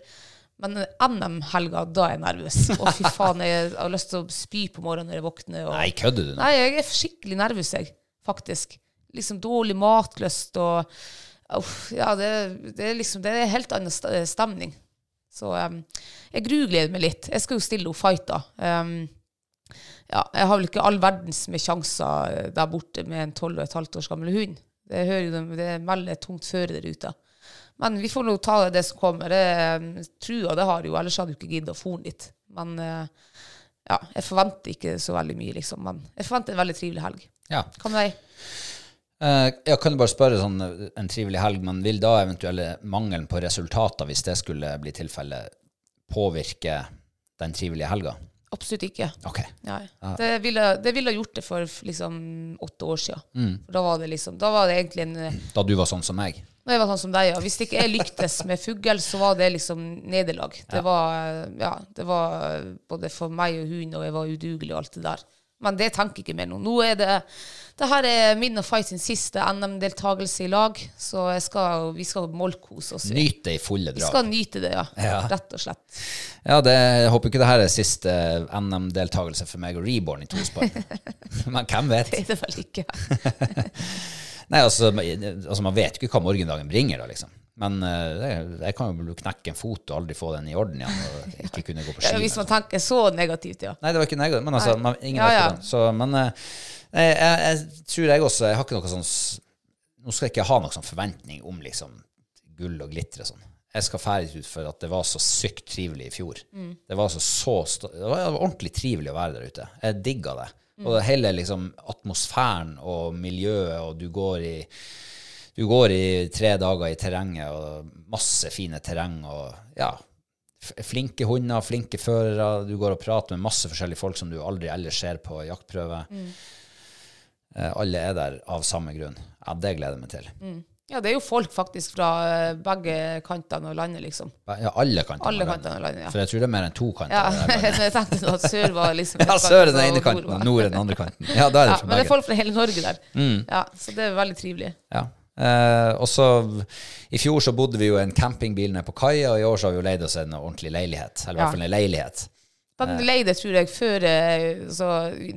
Men NM-helga, da er jeg nervøs. Å, fy faen, jeg har lyst til å spy på morgenen når jeg våkner. Og... Nei, kødder du nå? Nei, jeg er skikkelig nervøs, jeg. Faktisk. Liksom dårlig matlyst og uh, Ja, det, det er liksom Det er en helt annen stemning. Så um, jeg grugleder meg litt. Jeg skal jo stille henne fighter. Um, ja, jeg har vel ikke all verdens med sjanser eh, der borte med en tolv og et halvt års gammel hund. Det hører jo de- det melder tungt føre der ute. Men vi får nå ta det som kommer. Det, um, trua det har jo, ellers hadde du ikke giddet å fôre den dit. Men eh, ja, jeg forventer ikke så veldig mye, liksom. Men jeg forventer en veldig trivelig helg. Ja. Hva med Eh, jeg kan bare spørre sånn eh, en trivelig helg, men vil da eventuelle mangelen på resultater, hvis det skulle bli tilfellet, påvirke den trivelige helga? Absolutt ikke. Okay. Ja, Det, ville, det ville gjort det for liksom åtte år siden. Mm. Da var det liksom Da var det egentlig en eh, Da du var sånn som meg? Da jeg var sånn som deg, ja. Hvis ikke jeg lyktes med fugl, så var det liksom nederlag. Det var ja, det var både for meg og hun, og jeg var udugelig og alt det der. Men det tenker jeg ikke mer nå. Nå er det det her er min og Fight sin siste NM-deltakelse i lag, så jeg skal, vi skal målkose oss. Nyte det i fulle Vi skal nyte det, ja. Ja. Rett og slett. Ja, det, jeg håper ikke det her er siste NM-deltakelse for meg og Reborn i tospann. Men hvem vet? Det er det vel ikke. Nei, altså, altså Man vet ikke hva morgendagen bringer, da, liksom. Men det- jeg kan jo knekke en fot og aldri få den i orden igjen. Og ikke kunne gå på ski. Ja, hvis man tenker så negativt, ja. Nei, det var ikke negativt, men altså, man, ingen Ja, ja. hvordan. Så, men eh, jeg, jeg, tror jeg også Jeg har ikke noe sånn Nå skal jeg ikke ha noen sånn forventning om liksom gull og glitter og sånn. Jeg skal ferdig ut for at det var så sykt trivelig i fjor. Mm. Det var så, så det var ordentlig trivelig å være der ute. Jeg digga det. Mm. Og det hele liksom atmosfæren og miljøet, og du går i du går i tre dager i terrenget, og masse fine terreng, og ja, flinke hunder, flinke førere. Du går og prater med masse forskjellige folk som du aldri ellers ser på jaktprøve. Eh, alle er der av samme grunn. Ja, det gleder jeg meg til. Ja, det er jo folk faktisk fra eh, begge kantene av landet, liksom. Ja, alle kantene. Alle kantene av landet, ja. For jeg tror det er mer enn to kanter. Ja, jeg tenkte at sør var liksom Ja, sør er den ene kanten, nord er den andre kanten. Ja, da er det Ja, fra men det er folk fra hele Norge der. Ja, så det er veldig trivelig. Ja. Eh, og så I fjor så bodde vi jo i en campingbil nede på kaia, og i år så har vi jo leid oss en ordentlig leilighet. Eller i Ja. hvert fall en leilighet. Den leide, tror jeg, før eh, så,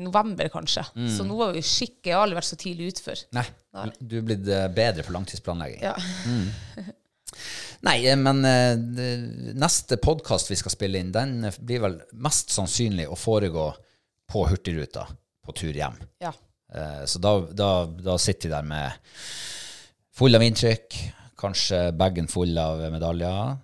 november, kanskje. Mm. Så nå har vi skikkelig Jeg har aldri vært så tidlig utfor. Nei, du er blitt eh, bedre på langtidsplanlegging. Ja. Nei, eh, men eh, neste podkast vi skal spille inn, den eh, blir vel mest sannsynlig å foregå på Hurtigruta på tur hjem. ja. Eh, Så da, da, da sitter vi der med full av inntrykk, kanskje bagen full av medaljer.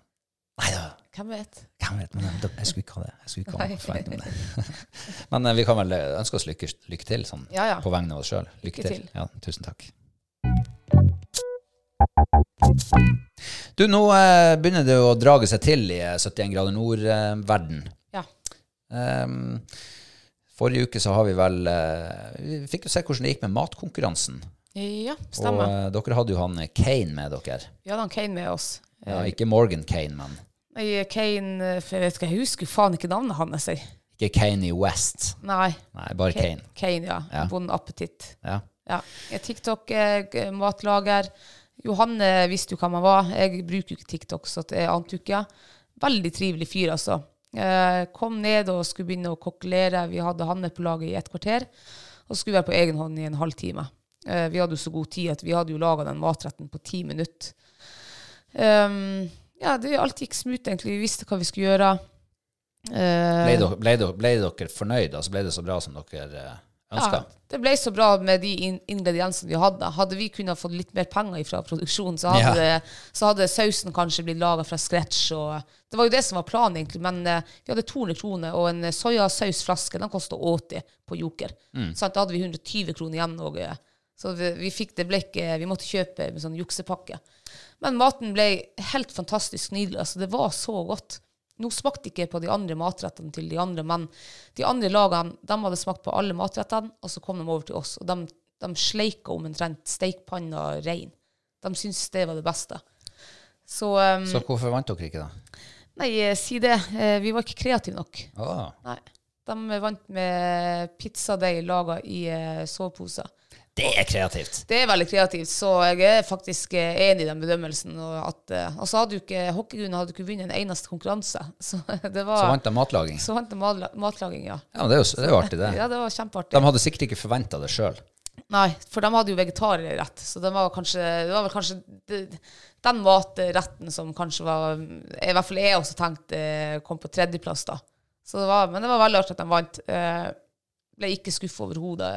Nei da, Hvem vet? hvem vet, men jeg, skulle ikke ha det. Jeg skulle ikke ha noe forventning om det. Men eh, vi kan vel eh, ønske oss lykke, lykke til, sånn Ja, ja. på vegne av oss sjøl. Lykke, Lykke til. til. Ja, tusen takk. Du, nå eh, begynner det å drage seg til i eh, 71 grader nord-verden. Ja. Um, forrige uke så har vi vel eh, Vi fikk jo se hvordan det gikk med matkonkurransen. Ja, Og stemmer. eh, dere hadde jo han eh, Kane med dere. Vi hadde han Kane med oss. Ja, ikke Morgan Kane, men Nei, Kane eh, for Jeg vet ikke, jeg husker faen ikke navnet hans. ikke Kane i West. Nei. Nei, bare Kane. Kane, ja. Ja. Bon appetitt. Ja. Ja. TikTok, jeg er matlager. Johanne visste jo hvem han var. Jeg bruker jo ikke TikTok, så det ante jo ikke. Veldig trivelig fyr, altså. Kom ned og skulle begynne å kokkelere. Vi hadde Hanne på laget i et kvarter. Og skulle være på egen hånd i en halvtime. Eh, vi hadde jo så god tid at vi hadde jo laga den matretten på ti minutter. Um, ja, det, alt gikk smooth, egentlig. Vi visste hva vi skulle gjøre. Eh, Ble, dere, ble, dere, ble dere fornøyd? Altså ble det så bra som dere eh, ønska? ja, det ble så bra med de in ingrediensene vi hadde. Hadde vi kunnet fått litt mer penger fra produksjonen, så hadde, Ja. det, så hadde sausen kanskje blitt laga fra scratch. Det var jo det som var planen, egentlig. Men eh, vi hadde 200 kroner, og en eh, soyasausflaske den kosta 80 på Joker. Så Da hadde vi 120 kroner igjen. Og, eh, så vi, vi fikk det ble ikke, vi måtte kjøpe med sånn juksepakke. Men maten ble helt fantastisk nydelig. Altså, det var så godt. Nå smakte ikke på de andre matrettene til de andre, men de andre lagene de hadde smakt på alle matrettene, og så kom de over til oss. Og de, de sleika omtrent steikpanna rein. De syntes det var det beste. Så, um, Så hvorfor vant dere ikke, da? Nei, eh, si det. Eh, Vi var ikke kreative nok. Åh. Nei. De vant med pizzadeig laga i eh, soveposer. Det er kreativt. Det er veldig kreativt, så jeg er faktisk eh, enig i den bedømmelsen. Og, at, eh, og så hadde jo ikke Hockeygutten hadde ikke vunnet en eneste konkurranse. Så det var Så vant de matlaging. Så vant de matlaging, ja. Ja, det er jo, det er jo artig, det. Ja, det var kjempeartig. De hadde sikkert ikke forventa det sjøl. Nei, for de hadde jo vegetarrett, så det var, kanskje, det var vel kanskje det- den matretten som kanskje var I hvert fall jeg også tenkte kom på tredjeplass, da. Så det var, men det var veldig artig at de vant. Eh, ble ikke skuffa overhodet.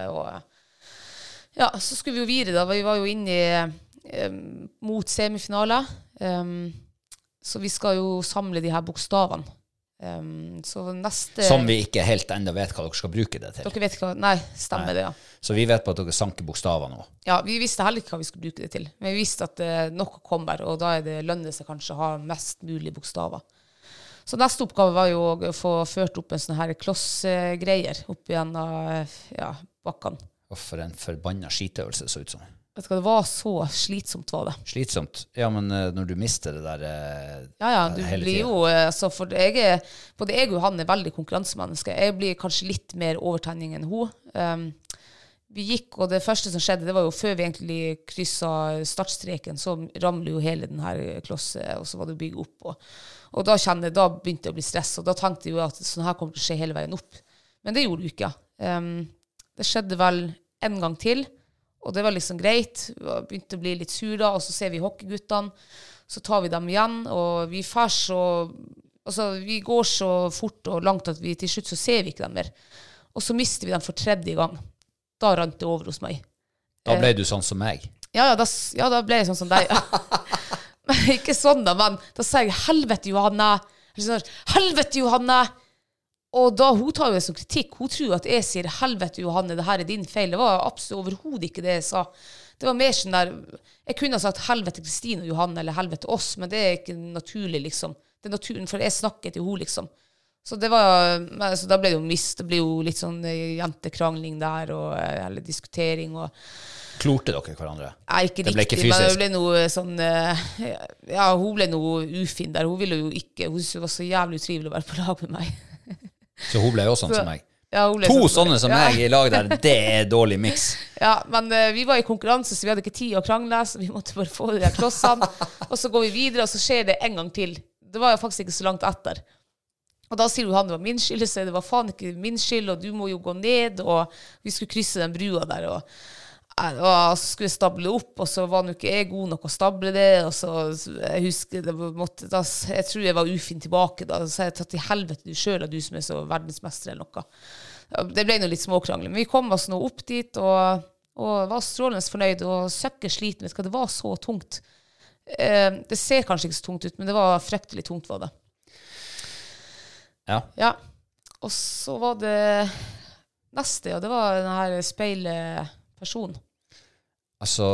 Ja, så skulle vi jo videre, da. Vi var jo inne i um, mot semifinaler. Um, så vi skal jo samle de her bokstavene. Um, så neste Som vi ikke helt ennå vet hva dere skal bruke det til. Dere vet ikke hva Nei, stemmer det, ja. Så vi vet på at dere sanker bokstaver nå. Ja, Vi visste heller ikke hva vi skulle bruke det til, men vi visste at uh, noe kommer, og da er det lønner seg kanskje å ha mest mulig bokstaver. Så neste oppgave var jo å få ført opp en sånn her klossgreier opp gjennom uh, ja, bakkene. For en forbanna skitøvelse det så ut som. Vet du hva, det var så slitsomt, var det. Slitsomt. Ja, men eh, når du mister det der eh, Ja, ja, du hele blir tiden. jo eh, altså, For jeg er, både jeg og han er veldig konkurransemennesker. Jeg blir kanskje litt mer overtenning enn hun. Um, vi gikk, og det første som skjedde, det var jo før vi egentlig kryssa startstreken, så ramler jo hele den her klosset, og så var det å bygge opp. Og, og da, kjenne, da begynte jeg å bli stress, og da tenkte jeg jo at sånn her kommer til å skje hele veien opp. Men det gjorde det jo ikke. Um, det skjedde vel en gang til, og det var liksom greit. Vi begynte å bli litt sur da, og så ser vi hockeyguttene. Så tar vi dem igjen, og vi fer så Altså, vi går så fort og langt at vi til slutt så ser vi ikke dem mer. Og så mister vi dem for tredje gang. Da rant det over hos meg. Da ble du sånn som meg. Ja, ja, da, ja, da ble jeg sånn som deg. men ikke sånn, da, men da sa jeg 'helvete, Johanne'. Sånn, 'Helvete, Johanne'. Og da hun tar jo det som kritikk. Hun tror at jeg sier 'helvete, Johanne, det her er din feil'. Det var absolutt overhodet ikke det jeg sa. Det var mer sånn der Jeg kunne ha sagt 'helvete, Kristine og Johanne', eller 'helvete oss', men det er ikke naturlig, liksom. Det er naturen, for jeg snakker til henne, liksom. Så, det var, men, da ble det jo mist. Det ble jo litt sånn eh, jentekrangling der, og, eh, eller diskutering. og Klorte dere hverandre? Nei, ikke Det ble riktig, ikke men det ble noe sånn eh, Ja, hun ble noe ufin der. Hun ville jo ikke Hun syntes det var så jævlig utrivelig å være på lag med meg. Så hun ble jo sånn som meg. Ja, To sånn- sånne som ja. meg i lag der, det er dårlig miks. Ja, men uh, vi var i konkurranse, så vi hadde ikke tid å krangle, så vi måtte bare få de der klossene. og så går vi videre, og så skjer det en gang til. Det var jo faktisk ikke så langt etter. Og da sier hun han det var min skyld, så det var faen ikke min skyld, og du må jo gå ned, og vi skulle krysse den brua der, og, og så skulle jeg stable opp, og så var nå ikke jeg god nok å stable det, og så jeg husker det måtte, da, Jeg tror jeg var ufin tilbake da, så jeg tatt til helvete du sjøl, du som er så verdensmester eller noe. Det ble nå litt småkrangling, men vi kom oss nå opp dit, og, og var strålende fornøyd, og søkker sliten, vet du hva, det var så tungt. Eh, det ser kanskje ikke så tungt ut, men det var fryktelig tungt, var det. Ja. Ja. Og så var det neste, og Det var denne speilpersonen. Altså,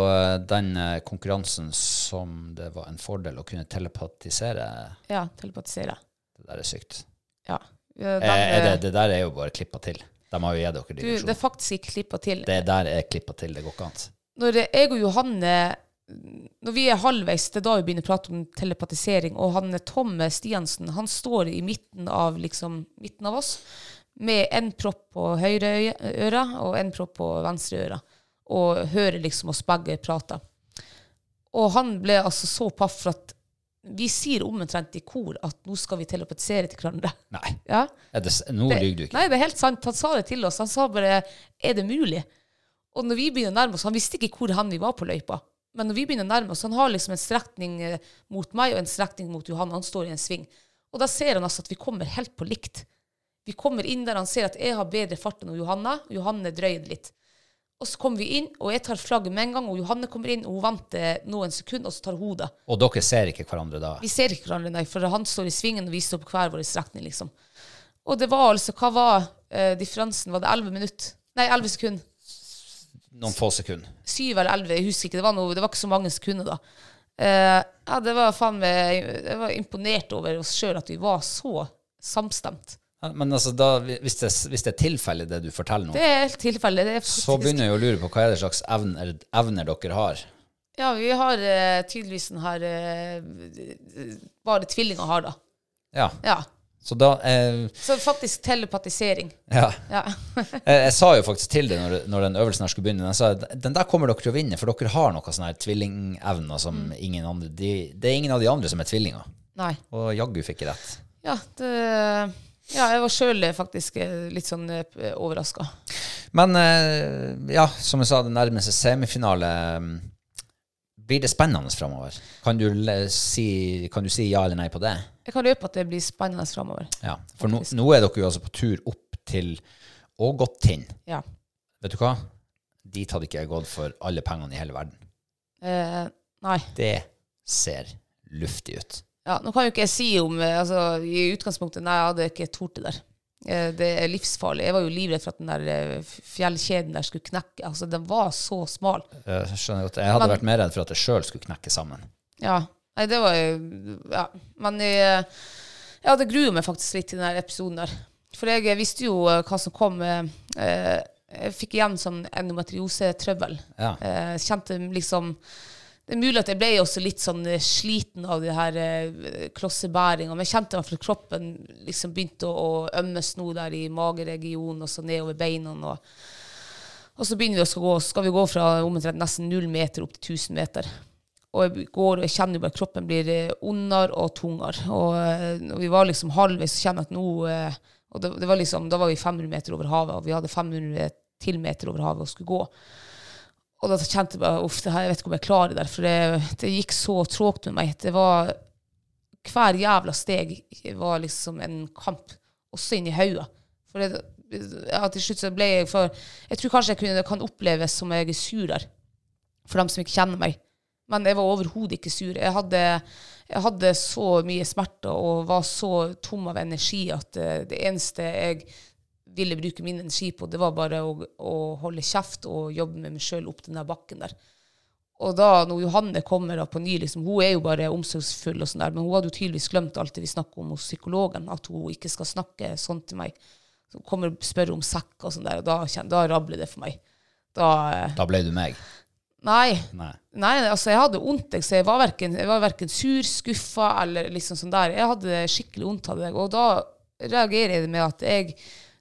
den eh, konkurransen som det var en fordel å kunne telepatisere, Ja, telepatisere. det der er sykt. Ja. Eh, er det, det der er jo bare klippa til. De har jo gitt dere du, det er faktisk ikke klippa til. Det der er klippa til, det går ikke an. Når jeg og Johanne Når vi er halvveis, det er da vi begynner å prate om telepatisering, og han Tomme Stiansen, han står i midten av, liksom, midten av oss med en propp på høyre øre og en propp på venstre øre, og hører liksom oss begge prate. Og han ble altså så paff for at vi sier omtrent i kor at nå skal vi telepatisere til hverandre. Nei, Ja? det, nå lyver du ikke. Nei, det er helt sant. Han sa det til oss. Han sa bare 'er det mulig?' Og når vi begynner å nærme oss Han visste ikke hvor han vi var på løypa. Men når vi begynner å nærme oss Han har liksom en strekning eh, mot meg og en strekning mot Johan. Han står i en sving. Og da ser han altså at vi kommer helt på likt. Vi kommer inn der han ser at jeg har bedre fart enn Johanna. Johanne drøyer litt. Og så kommer vi inn, og jeg tar flagget med en gang, og Johanne kommer inn, og hun venter noen sekunder, og så tar hun det. Og dere ser ikke hverandre da? Vi ser ikke hverandre, nei, for han står i svingen, og vi står på hver vår strekning, liksom. Og det var altså, hva var uh, differansen? Var det 11 minutter? Nei, 11 sekunder. Noen få sekunder. 7 eller 11, jeg husker ikke. Det var, noe, det var ikke så mange sekunder da. Uh, ja, det var faen meg Jeg var imponert over oss sjøl at vi var så samstemt. Men altså, da, hvis, det, hvis det er tilfellet, det du forteller nå, Det er helt. Det er faktisk, så begynner jeg å lure på hva er det slags evner, evner dere har. Ja, vi har eh, tydeligvis den her eh, Bare tvillinger har, da. Ja, Ja. så da eh, Så faktisk telepatisering. Ja. Ja. Jeg, jeg sa jo faktisk til deg når, når den øvelsen her skulle begynne, jeg sa den der kommer dere til å vinne, for dere har noen sånne her tvillingevner som Mm. ingen andre de, Det er ingen av de andre som er tvillinger. Nei. Og jaggu fikk jeg rett. Ja, det, ja jeg var sjøl faktisk eh, litt sånn overraska. Men eh, ja, som jeg sa, det nærmer seg semifinale. Blir det spennende framover? Kan, du si- kan du si ja eller nei på det? Jeg kan røpe at det blir spennende framover. Ja, For nå, nå er dere jo altså på tur opp til Ågottinn. Ja. Vet du hva? Dit hadde ikke jeg gått for alle pengene i hele verden. Eh, nei. Det ser luftig ut. Ja, nå kan jo ikke jeg si om eh, altså, I utgangspunktet nei, jeg hadde ikke tort det der. Eh, det er livsfarlig. Jeg var jo livredd for at den der eh, fjellkjeden der skulle knekke. Altså, Den var så smal. Jeg skjønner godt. Jeg hadde Men- vært mer redd for at jeg sjøl skulle knekke sammen. Ja. Nei, det var jo Ja. Men jeg, jeg hadde gruet meg faktisk litt til den episoden der. For jeg visste jo hva som kom. Jeg fikk igjen sånn endometriosetrøbbel. Ja. Jeg kjente liksom Det er mulig at jeg ble også litt sånn eh, sliten av det her eh, klossebæringa, men jeg kjente at kroppen liksom begynte å, å ømmes nå der i mageregionen og så nedover beina. Og, og så begynner vi å gå, skal vi gå fra omtrent nesten null meter opp til 1000 meter. Og jeg går, og jeg kjenner jo bare kroppen blir eh, ondere og tungere. Og eh, når vi var liksom halvveis, så kjenner jeg at nå Og det, det var liksom, da var vi 500 meter over havet, og vi hadde 500 til meter over havet og skulle gå. Og da kjente jeg bare uff, jeg vet ikke om jeg klarer det der, for det, det gikk så tråkt med meg. Det var Hver jævla steg var liksom en kamp, også inni hodet. For det, ja, til slutt så ble jeg for Jeg tror kanskje jeg kunne, kan oppleves som jeg er sur der, for dem som ikke kjenner meg. Men jeg var overhodet ikke sur. Jeg hadde, jeg hadde så mye smerter og var så tom av energi at eh, det eneste jeg ville bruke min energi på, det var bare å, å holde kjeft og jobbe med meg sjøl opp den der bakken der. Og da når Johanne kommer da på ny, liksom, hun er jo bare omsorgsfull, og sånn der, men hun hadde jo tydeligvis glemt alt det vi snakker om hos psykologen, at hun ikke skal snakke sånn til meg. Så hun kommer og spør om sekk og sånn der, og da, da rabler det for meg. Da, eh, Da ble du meg. nei, Nei. Nei, altså jeg hadde vondt, så jeg var verken, jeg var verken sur, skuffa eller liksom sånn der. Jeg hadde skikkelig vondt av det. Og da reagerer jeg med at jeg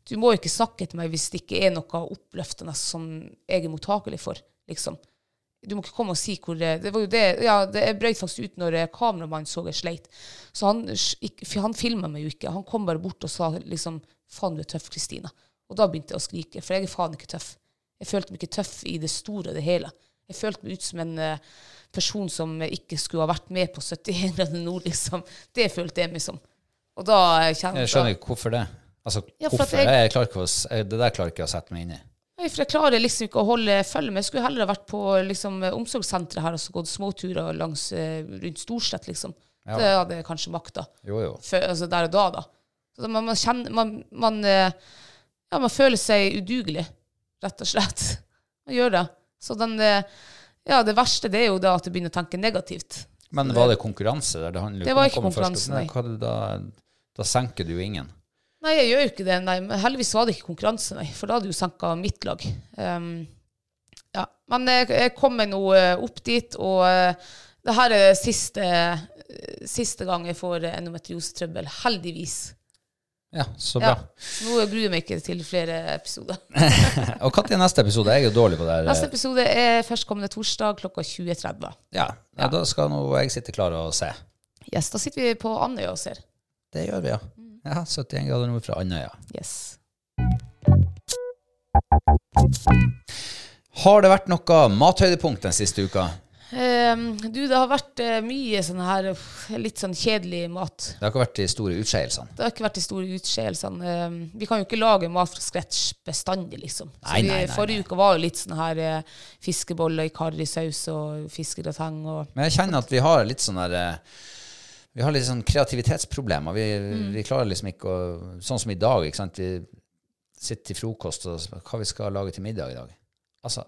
Du må ikke snakke til meg hvis det ikke er noe oppløftende som jeg er mottakelig for, liksom. Du må ikke komme og si hvor det, det var jo det, ja, det brøt faktisk ut når eh, kameramannen så jeg sleit. Så han, han filma meg jo ikke. Han kom bare bort og sa liksom Faen, du er tøff, Kristina. Og da begynte jeg å skrike, for jeg er faen ikke tøff. Jeg følte meg ikke tøff i det store og det hele. Jeg følte meg ut som en eh, person som ikke skulle ha vært med på 71 grader nord, liksom. Det følte jeg meg som. Og da eh, kjente Jeg skjønner ikke hvorfor det. Altså, Ja, for hvorfor? jeg- Jeg, klarer ikke å, det der klarer ikke å sette meg inn i. Nei, for jeg klarer liksom ikke å holde følge med. Jeg skulle heller ha vært på liksom, omsorgssenteret her og så gått småturer langs, eh, rundt Storslett, liksom. Ja. Det hadde jeg kanskje makta. Jo, jo. Før- altså der og da, da. Så man, man kjenner man, man, eh, ja, man føler seg udugelig, rett og slett. Man gjør det. Så den, eh, ja, det verste det er jo da at du begynner å tenke negativt. Men var det konkurranse der? Det, Det var ikke konkurranse, nei. Da, da senker du jo ingen. Nei, jeg gjør jo ikke det. Nei, men heldigvis var det ikke konkurranse, nei. For da hadde jo senka mitt lag. Um, ja. Men jeg, jeg kom meg nå eh, opp dit, og uh, det her er siste, eh, siste gang jeg får endometriosetrøbbel. Heldigvis. Ja, så bra. Ja. nå gruer jeg meg ikke til flere episoder. Og når er neste episode? Jeg er jo dårlig på det. her. Neste episode er førstkommende torsdag klokka 20.30. Ja, ja, da skal nå jeg sitte klar og se. Yes, da sitter vi på Andøya og ser. Det gjør vi, ja. Ja, 71 grader nord fra Andøya. Yes. Har det vært noe mathøydepunkt den siste uka? Um, du, det har vært eh, mye sånn her litt sånn kjedelig mat. Det har ikke vært de store utskeielsene. Det har ikke vært de store utskeielsene. Um, vi kan jo ikke lage mat fra scratch bestandig, liksom. Nei, vi, nei, nei, forrige uke var jo litt sånn her uh, fiskeboller i karrisaus og fiskegrateng og Men jeg kjenner at vi har litt sånn her eh, Vi har litt sånn kreativitetsproblemer. Vi, Mm. vi klarer liksom ikke å Sånn som i dag, ikke sant. Vi sitter til frokost og spør hva vi skal lage til middag i dag. Altså,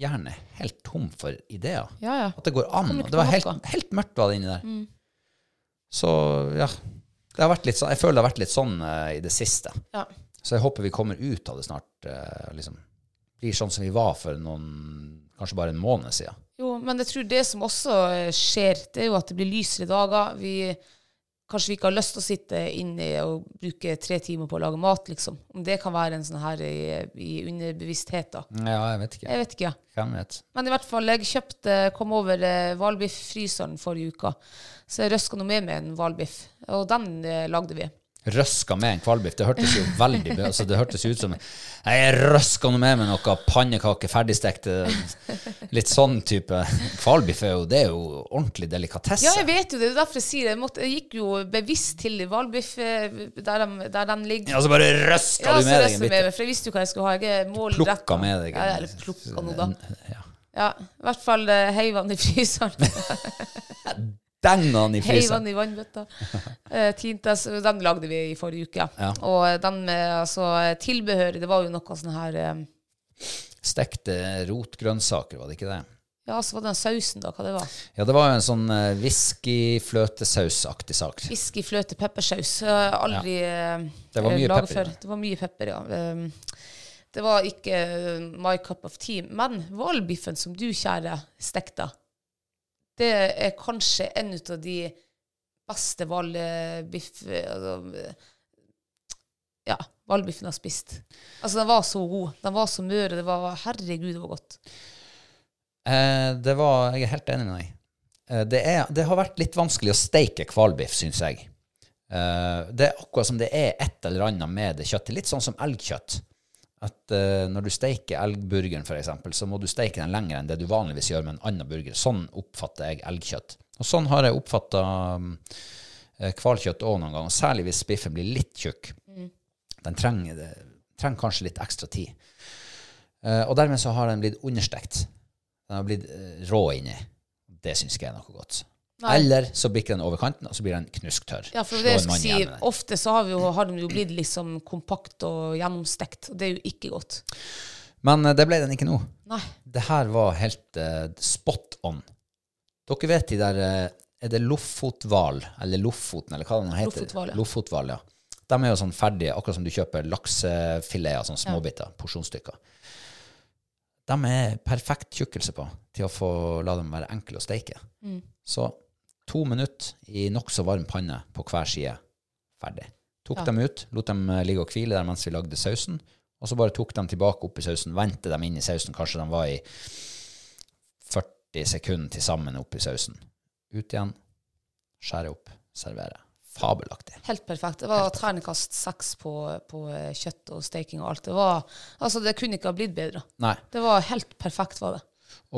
hjernen er helt tom for ideer. Ja, ja. At det går an. Det, det var helt, helt mørkt var det inni der. Så ja. Det har vært litt sånn, jeg føler det har vært litt sånn uh, i det siste. ja. Så jeg håper vi kommer ut av det snart. Uh, liksom Blir sånn som vi var for noen Kanskje bare en måned siden. Men jeg tror det som også eh, skjer, det er jo at det blir lysere dager. Vi, kanskje vi ikke har lyst til å sitte inne og bruke tre timer på å lage mat, liksom. Om det kan være en sånn her i, i underbevissthet, da. Ja, jeg vet ikke. Jeg vet ikke. ja. Hvem vet? Men i hvert fall, jeg kjøpte, kom over eh, hvalbiff-fryseren forrige uka. Så jeg røska nå med meg en hvalbiff, og den eh, lagde vi. Røska med en kvalbiff. Det hørtes jo veldig bra altså, Det hørtes ut som Jeg røska nå med meg noe pannekake, ferdigstekt eh, Litt sånn type. Kvalbiff er jo, det er jo ordentlig delikatesse. Ja, jeg vet jo det. Det er derfor jeg sier det. Jeg, måtte, jeg gikk jo bevisst til hvalbiff eh, der, de, der den ligger. Ja, så bare røska Ja, du med deg en bit. for jeg visste jo hva jeg skulle ha. Jeg. Plukka med deg Ja, eller plukka noe, da. Ja. Ja, i hvert fall uh, heiv han i fryseren. Deng han i heiv fryseren. han i vannbøtta. Uh, den lagde vi i forrige uke. Ja. Og eh, den med altså, tilbehør, det var jo noe sånn her eh, Stekte rotgrønnsaker, var det ikke det? Ja, så var det den sausen, da. Hva det var? Ja, det var jo en sånn uh, whisky-fløtesausaktig sak. Whiskyfløte-peppersaus. Aldri ja. Det var mye pepper, før. Det var mye pepper, ja. Um, det var ikke eh, my cup of tea. Men hvalbiffen som du, kjære, stekte, det er kanskje en av de beste hvalbiff... Altså, ja, jeg har spist. Altså, den var så god. Den var så mør, det var Herregud, det var godt. Eh, det var, jeg er helt enig med deg. Eh, det, er, det har vært litt vanskelig å steike hvalbiff, syns jeg. Eh, det er akkurat som det er et eller annet med det kjøttet. Litt sånn som elgkjøtt. At uh, når du steiker elgburgeren, f.eks., så må du steike den lenger enn det du vanligvis gjør med en annen burger. Sånn oppfatter jeg elgkjøtt. Og sånn har jeg oppfatta hvalkjøtt òg noen ganger. Særlig hvis biffen blir litt tjukk. Den trenger, trenger kanskje litt ekstra tid. Uh, og dermed så har den blitt understekt. Den har blitt uh, rå inni. Det syns ikke jeg er noe godt. Nei. Eller så bikker den over kanten, og så blir den knusktørr. Ja, for det jeg skal si, den. Ofte så har, vi jo, har den jo blitt liksom kompakt og gjennomstekt, og det er jo ikke godt. Men eh, det ble den ikke nå. Nei. Det her var helt uh, spot on. Dere vet de der uh, Er det Lofothval, eller Lofoten, eller hva det nå heter? Lofothval, ja. Ja. De er jo sånn ferdige, akkurat som du kjøper laksefileter, sånn småbiter, porsjonsstykker. De er perfekt tjukkelse på til å få la dem være enkle å steike. Mm. Så to minutter i nokså varm panne på hver side. Ferdig. Tok dem ut, lot dem eh, ligge og hvile der mens vi lagde sausen, og så bare tok dem tilbake opp i sausen, vendte dem inn i sausen. Kanskje de var i 40 sekunder til sammen oppi sausen. Ut igjen, skjære opp, servere. Fabelaktig. Helt perfekt. Det var terningkast seks på, på eh, kjøtt og steking og alt. Det var, altså det kunne ikke ha blitt bedre. Nei. Det var helt perfekt, var det.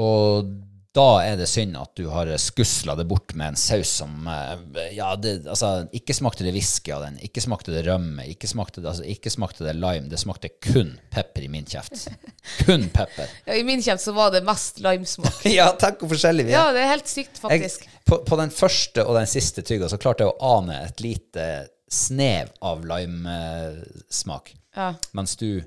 Og da er det synd at du har skusla det bort med en saus som eh, Ja, det, altså, ikke smakte det whisky av den, ikke smakte det rømme, ikke smakte det, altså, ikke smakte det lime. Det smakte kun pepper i min kjeft. Kun pepper. Ja, I min kjeft så var det mest limesmak. ja, tenk hvor forskjellig vi er. Ja, det er helt sykt, faktisk. Jeg, på, på den første og den siste tygga så klarte jeg å ane et lite snev av limesmak, Ja. mens du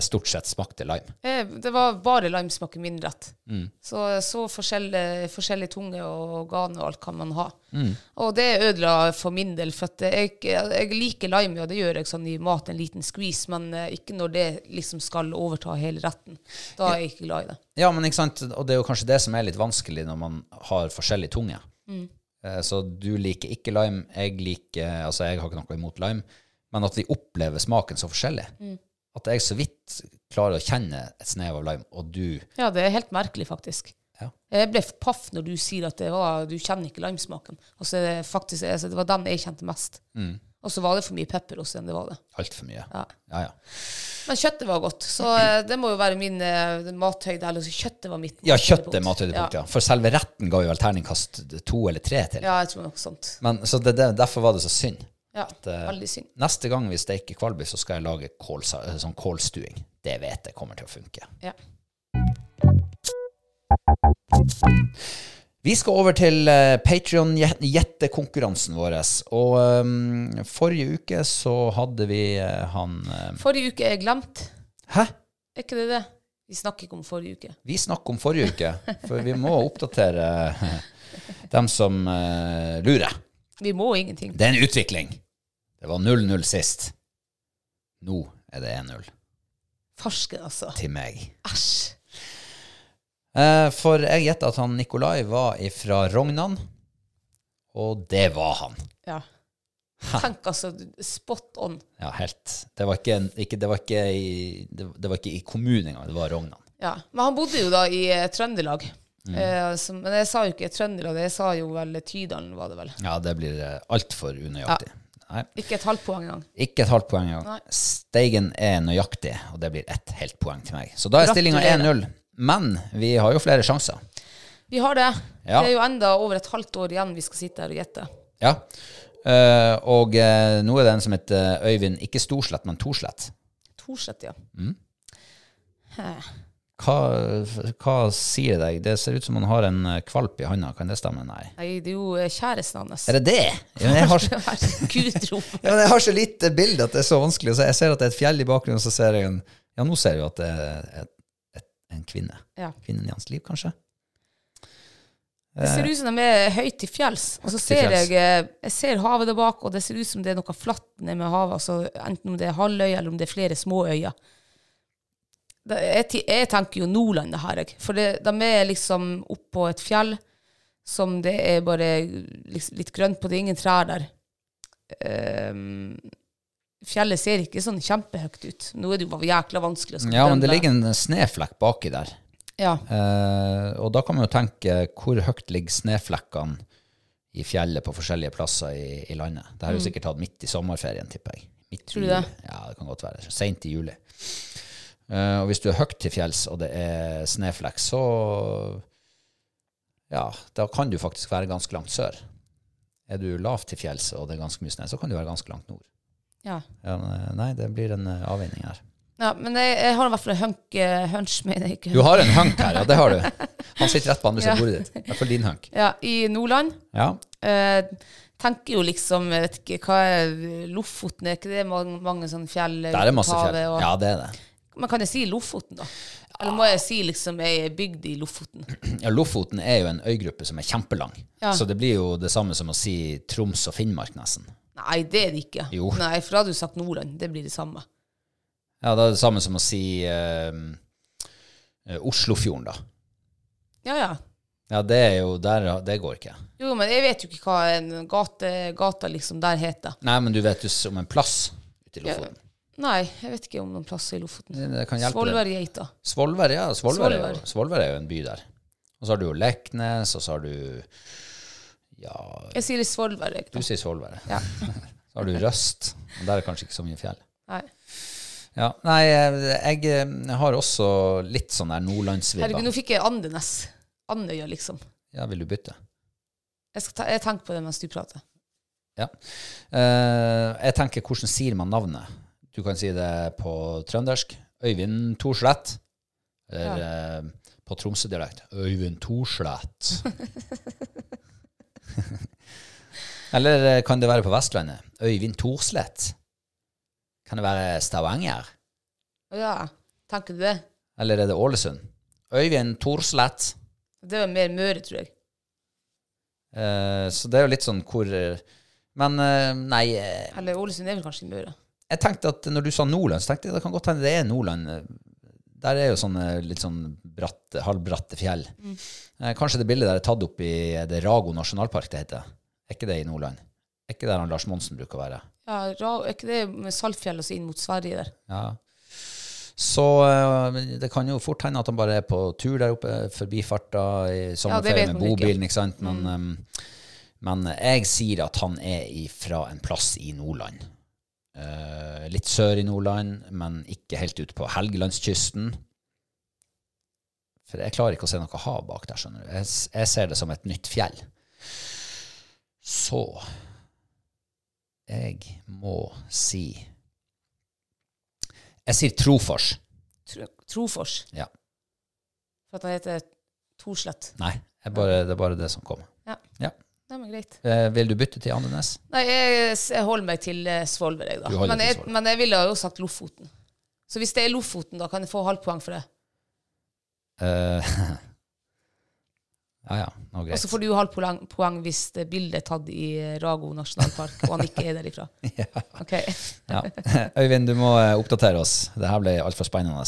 stort sett smakte lime. Eh, Det var bare limesmak i min rett. Mm. Så, så forskjellig, forskjellig tunge og organ og alt kan man ha. Mm. Og det ødela for min del. For jeg, jeg liker lime, og det gjør jeg sånn i mat, en liten squeeze, men eh, ikke når det liksom skal overta hele retten. Da er jeg ikke glad i det. Ja, men ikke sant, og det er jo kanskje det som er litt vanskelig når man har forskjellig tunge. Mm. Så du liker ikke lime, jeg liker Altså, jeg har ikke noe imot lime, men at vi opplever smaken så forskjellig. At jeg så vidt klarer å kjenne et snev av lime, og du Ja, det er helt merkelig, faktisk. Ja. Jeg ble paff når du sier at det var, du kjenner ikke limesmaken. Og så det faktisk altså, det var den jeg kjente mest. Mm. Og så var det for mye pepper også enn det var det. Altfor mye. Ja. Ja, ja. Men kjøttet var godt, så eh, det må jo være min uh, mathøyde. Eller kjøttet var mitt Ja, kjøttet er mathøydepunkt. ja. For selve retten ga jo vel terningkast to eller tre til. Ja, jeg tror noe sånt. Men, så det, det, derfor var det så synd. Ja, eh, veldig synd. Neste gang vi steker kvalbiff, så skal jeg lage kålsa, eh, sånn kålstuing. Det vet jeg kommer til å funke. Ja. Vi skal over til uh, Patrion-gjettekonkurransen vår. Og um, forrige uke så hadde vi uh, han uh, Forrige uke er glemt. Hæ? Er ikke det det? Vi snakker ikke om forrige uke. Vi snakker om forrige uke, for vi må oppdatere eh, dem som eh, lurer. Vi må ingenting. Det er en utvikling. Det var 0-0 sist. Nå er det 1-0 Farsken, altså. til meg. Æsj. Eh, for jeg gjetta at han Nikolai var fra Rognan, og det var han. Ja. Tenk altså, spot on. Ja, helt. Det var ikke, ikke, det var ikke, i, det, det var ikke i kommunen engang, det var Rognan. Ja. Men han bodde jo da i eh, Trøndelag. Mm. Eh, så, men jeg sa jo ikke Trøndelag, jeg sa jo vel Tydalen, var det vel. Ja, det blir uh, altfor unøyaktig. Nei, Ikke et halvt poeng engang. ikke et halvt poeng engang. Steigen er nøyaktig, og det blir ett helt poeng til meg. Så da er stillinga 1-0. Men vi har jo flere sjanser. Vi har det. Ja. Det er jo enda over et halvt år igjen vi skal sitte her og gjette. Ja. Uh, og uh, nå er det en som heter Øyvind, ikke Storslett, men Torslett. Torslett, ja. Mm. Hva, hva sier deg? Det ser ut som han har en eh, kvalp i handa. Kan det stemme? Nei. Nei, det er jo eh, kjæresten hans. Er det det? Ja, jeg, har, så, ja, jeg har så lite bilde at det er så vanskelig. Jeg ser at det er et fjell i bakgrunnen, så ser jeg en Ja, nå ser jeg jo at det er et, et, en kvinne. Ja. Kvinnen i hans liv, kanskje? Det ser ut som de er høyt til fjells. Og så ser jeg, eh, jeg ser havet der bak, og det ser ut som det er noe flatt nede med havet. Altså, enten om det er halvøy, eller om det er flere små øyer. Jeg, jeg tenker jo Nordland, det her. For det, de er liksom oppå et fjell som det er bare liksom, litt grønt på. Det er ingen trær der. Um, fjellet ser ikke sånn kjempehøyt ut. Nå er det jo jækla vanskelig Ja, men det ligger en sneflekk baki der. Ja. Uh, og da kan man jo tenke hvor høyt ligger sneflekkene i fjellet på forskjellige plasser i, i landet. Det har jo sikkert tatt midt i sommerferien, tipper jeg. Midt Mm. Tror du det? Ja, det kan godt være. Seint i juli. Eh, og hvis du er høyt til fjells, og det er snøflekk, så ja, da kan du faktisk være ganske langt sør. Er du lavt til fjells, og det er ganske mye snø, så kan du være ganske langt nord. ja. Ja, nei, det blir en eh, avveining her. Ja, men jeg, jeg har i hvert fall en hunk, eh, hunch, mener jeg ikke. Du har en hunk her, ja, det har du. Han sitter rett på andre siden av bordet ditt. I hvert fall din hunk. Ja, i Nordland. Ja. Eh, tenker jo liksom, jeg vet ikke, hva er Lofoten, er ikke det mange, mange sånne fjell? Der er masse fjell. og Ja, det er det. Men kan jeg si Lofoten, da? Eller må jeg si liksom er bygd i Lofoten? Ja, Lofoten er jo en øygruppe som er kjempelang. Ja. Så det blir jo det samme som å si Troms og Finnmark, nesten. Nei, det er det ikke. Jo. Nei, for da hadde du sagt Nordland. Det blir det samme. Ja, da er det samme som å si eh, eh, Oslofjorden, da. Ja, ja. Ja, det er jo der Det går ikke. Jo, men jeg vet jo ikke hva en gate, gata liksom der heter. Nei, men du vet jo om en plass ute i. Lofoten. Nei, jeg vet ikke om noen plass i Lofoten. Det, det kan hjelpe deg. Svolværgeita. Svolvær, ja. Svolvær er, er jo en by der. Og så har du jo Leknes, og så har du Ja, Jeg sier Svolvær, jeg. du sier Svolvær. Ja. Så har du Røst. Og der er kanskje ikke så mye fjell. Nei. Ja, Nei, jeg, jeg har også litt sånn der Herregud, nå fikk jeg Andenes. Andøya, liksom. Ja, vil du bytte? Jeg, skal ta, jeg tenker på det mens du prater. Ja. Uh, jeg tenker, hvordan sier man navnet? Du kan si det på trøndersk. Øyvind Torslett. Eller eh, på Tromsø-dialekt. Øyvind Torslett. Eller eh, kan det være på Vestlandet? Øyvind Torslett? Kan det være Stavanger? Å ja, tenker du det? Eller er det Ålesund? Øyvind Torslett. Det var mer Møre, tror jeg. Eh, så det er jo litt sånn hvor eh, Men eh, nei eh, Eller Ålesund er vel kanskje Møre. Jeg tenkte at når du sa Nordland, så tenkte jeg det kan godt hende det er Nordland. Der er jo sånne litt sånn bratt, halvbratte fjell. Eh, kanskje det bildet der er tatt opp i det Rago nasjonalpark det heter. Er ikke det i Nordland? Er ikke der han Lars Monsen bruker å være? Ja, Ra er ikke det med Saltfjell og så inn mot Sverige der? Ja. Så eh, det kan jo fort hende at han bare er på tur der oppe, forbifarta i sommerferie ja, med bobilen, ikke sant. Men, eh, men jeg sier at han er fra en plass i Nordland. Eh, litt sør i Nordland, men ikke helt ute på Helgelandskysten. For jeg klarer ikke å se noe hav bak der, skjønner du. Jeg, jeg ser det som et nytt fjell. Så jeg må si Jeg sier Trofors. Tro, Trofors. Ja. For at han heter Torslett. Nei, bare, det er bare det som kommer. Ja. Ja. Nei, men greit. Eh, vil du bytte til Andenes? Nei, jeg, jeg holder meg til eh, Svolvær, jeg, da. Du holder Men til jeg, Svolvær. men jeg ville jo sagt Lofoten. Så hvis det er Lofoten, da kan jeg få halvt poeng for det. Eh, ja ja, nå Og greit. så får du halvt poeng, poeng hvis det bildet er tatt i eh, Rago nasjonalpark, og han ikke er derifra. Ok. Ja. Øyvind, du må eh, oppdatere oss. Det her ble altfor spennende.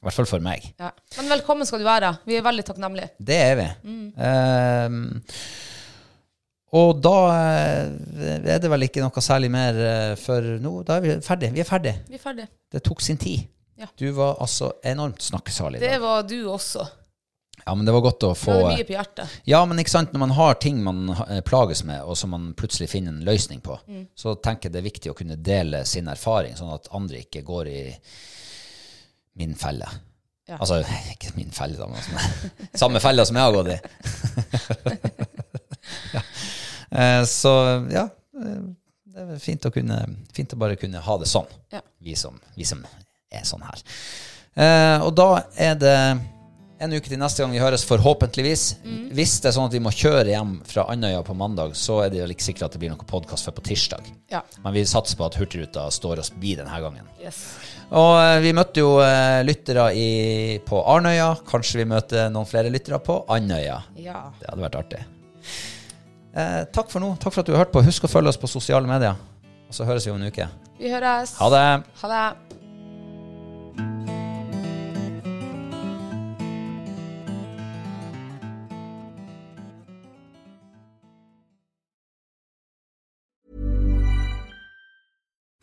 I hvert fall for meg. Ja. Men velkommen skal du være. Vi er veldig takknemlige. Det er vi. Eh, og da eh, er det vel ikke noe særlig mer eh, for nå. Da er vi ferdige. Vi er ferdige. Vi er ferdige. Det tok sin tid. Ja. Du var altså enormt snakkesalig Det var du også. Ja, men det var godt å få Det var mye på hjertet. Ja, men ikke sant, når man har ting man eh, plages med, og som man plutselig finner en løsning på, Mm. så tenker jeg det er viktig å kunne dele sin erfaring, sånn at andre ikke går i min felle. Ja. Altså, ikke min felle, da, men altså, samme felle som jeg har gått i. Eh, Så ja, eh, det er fint å, kunne, fint å bare kunne ha det sånn, Ja. vi, som, vi som er sånn her. Eh, og da er det en uke til neste gang vi høres, forhåpentligvis. Hvis det er sånn at vi må kjøre hjem fra Andøya på mandag, så er det jo ikke sikkert at det blir noen podkast før på tirsdag. Ja. Men vi satser på at Hurtigruta står oss bi denne gangen. Yes. Og vi møtte jo uh, lyttere i, på Arnøya. Kanskje vi møter noen flere lyttere på Andøya. Ja. Det hadde vært artig. Eh, takk for nå. Takk for at du har hørt på. Husk å følge oss på sosiale medier. Og så høres vi om en uke. Vi høres. Ha det! Ha det.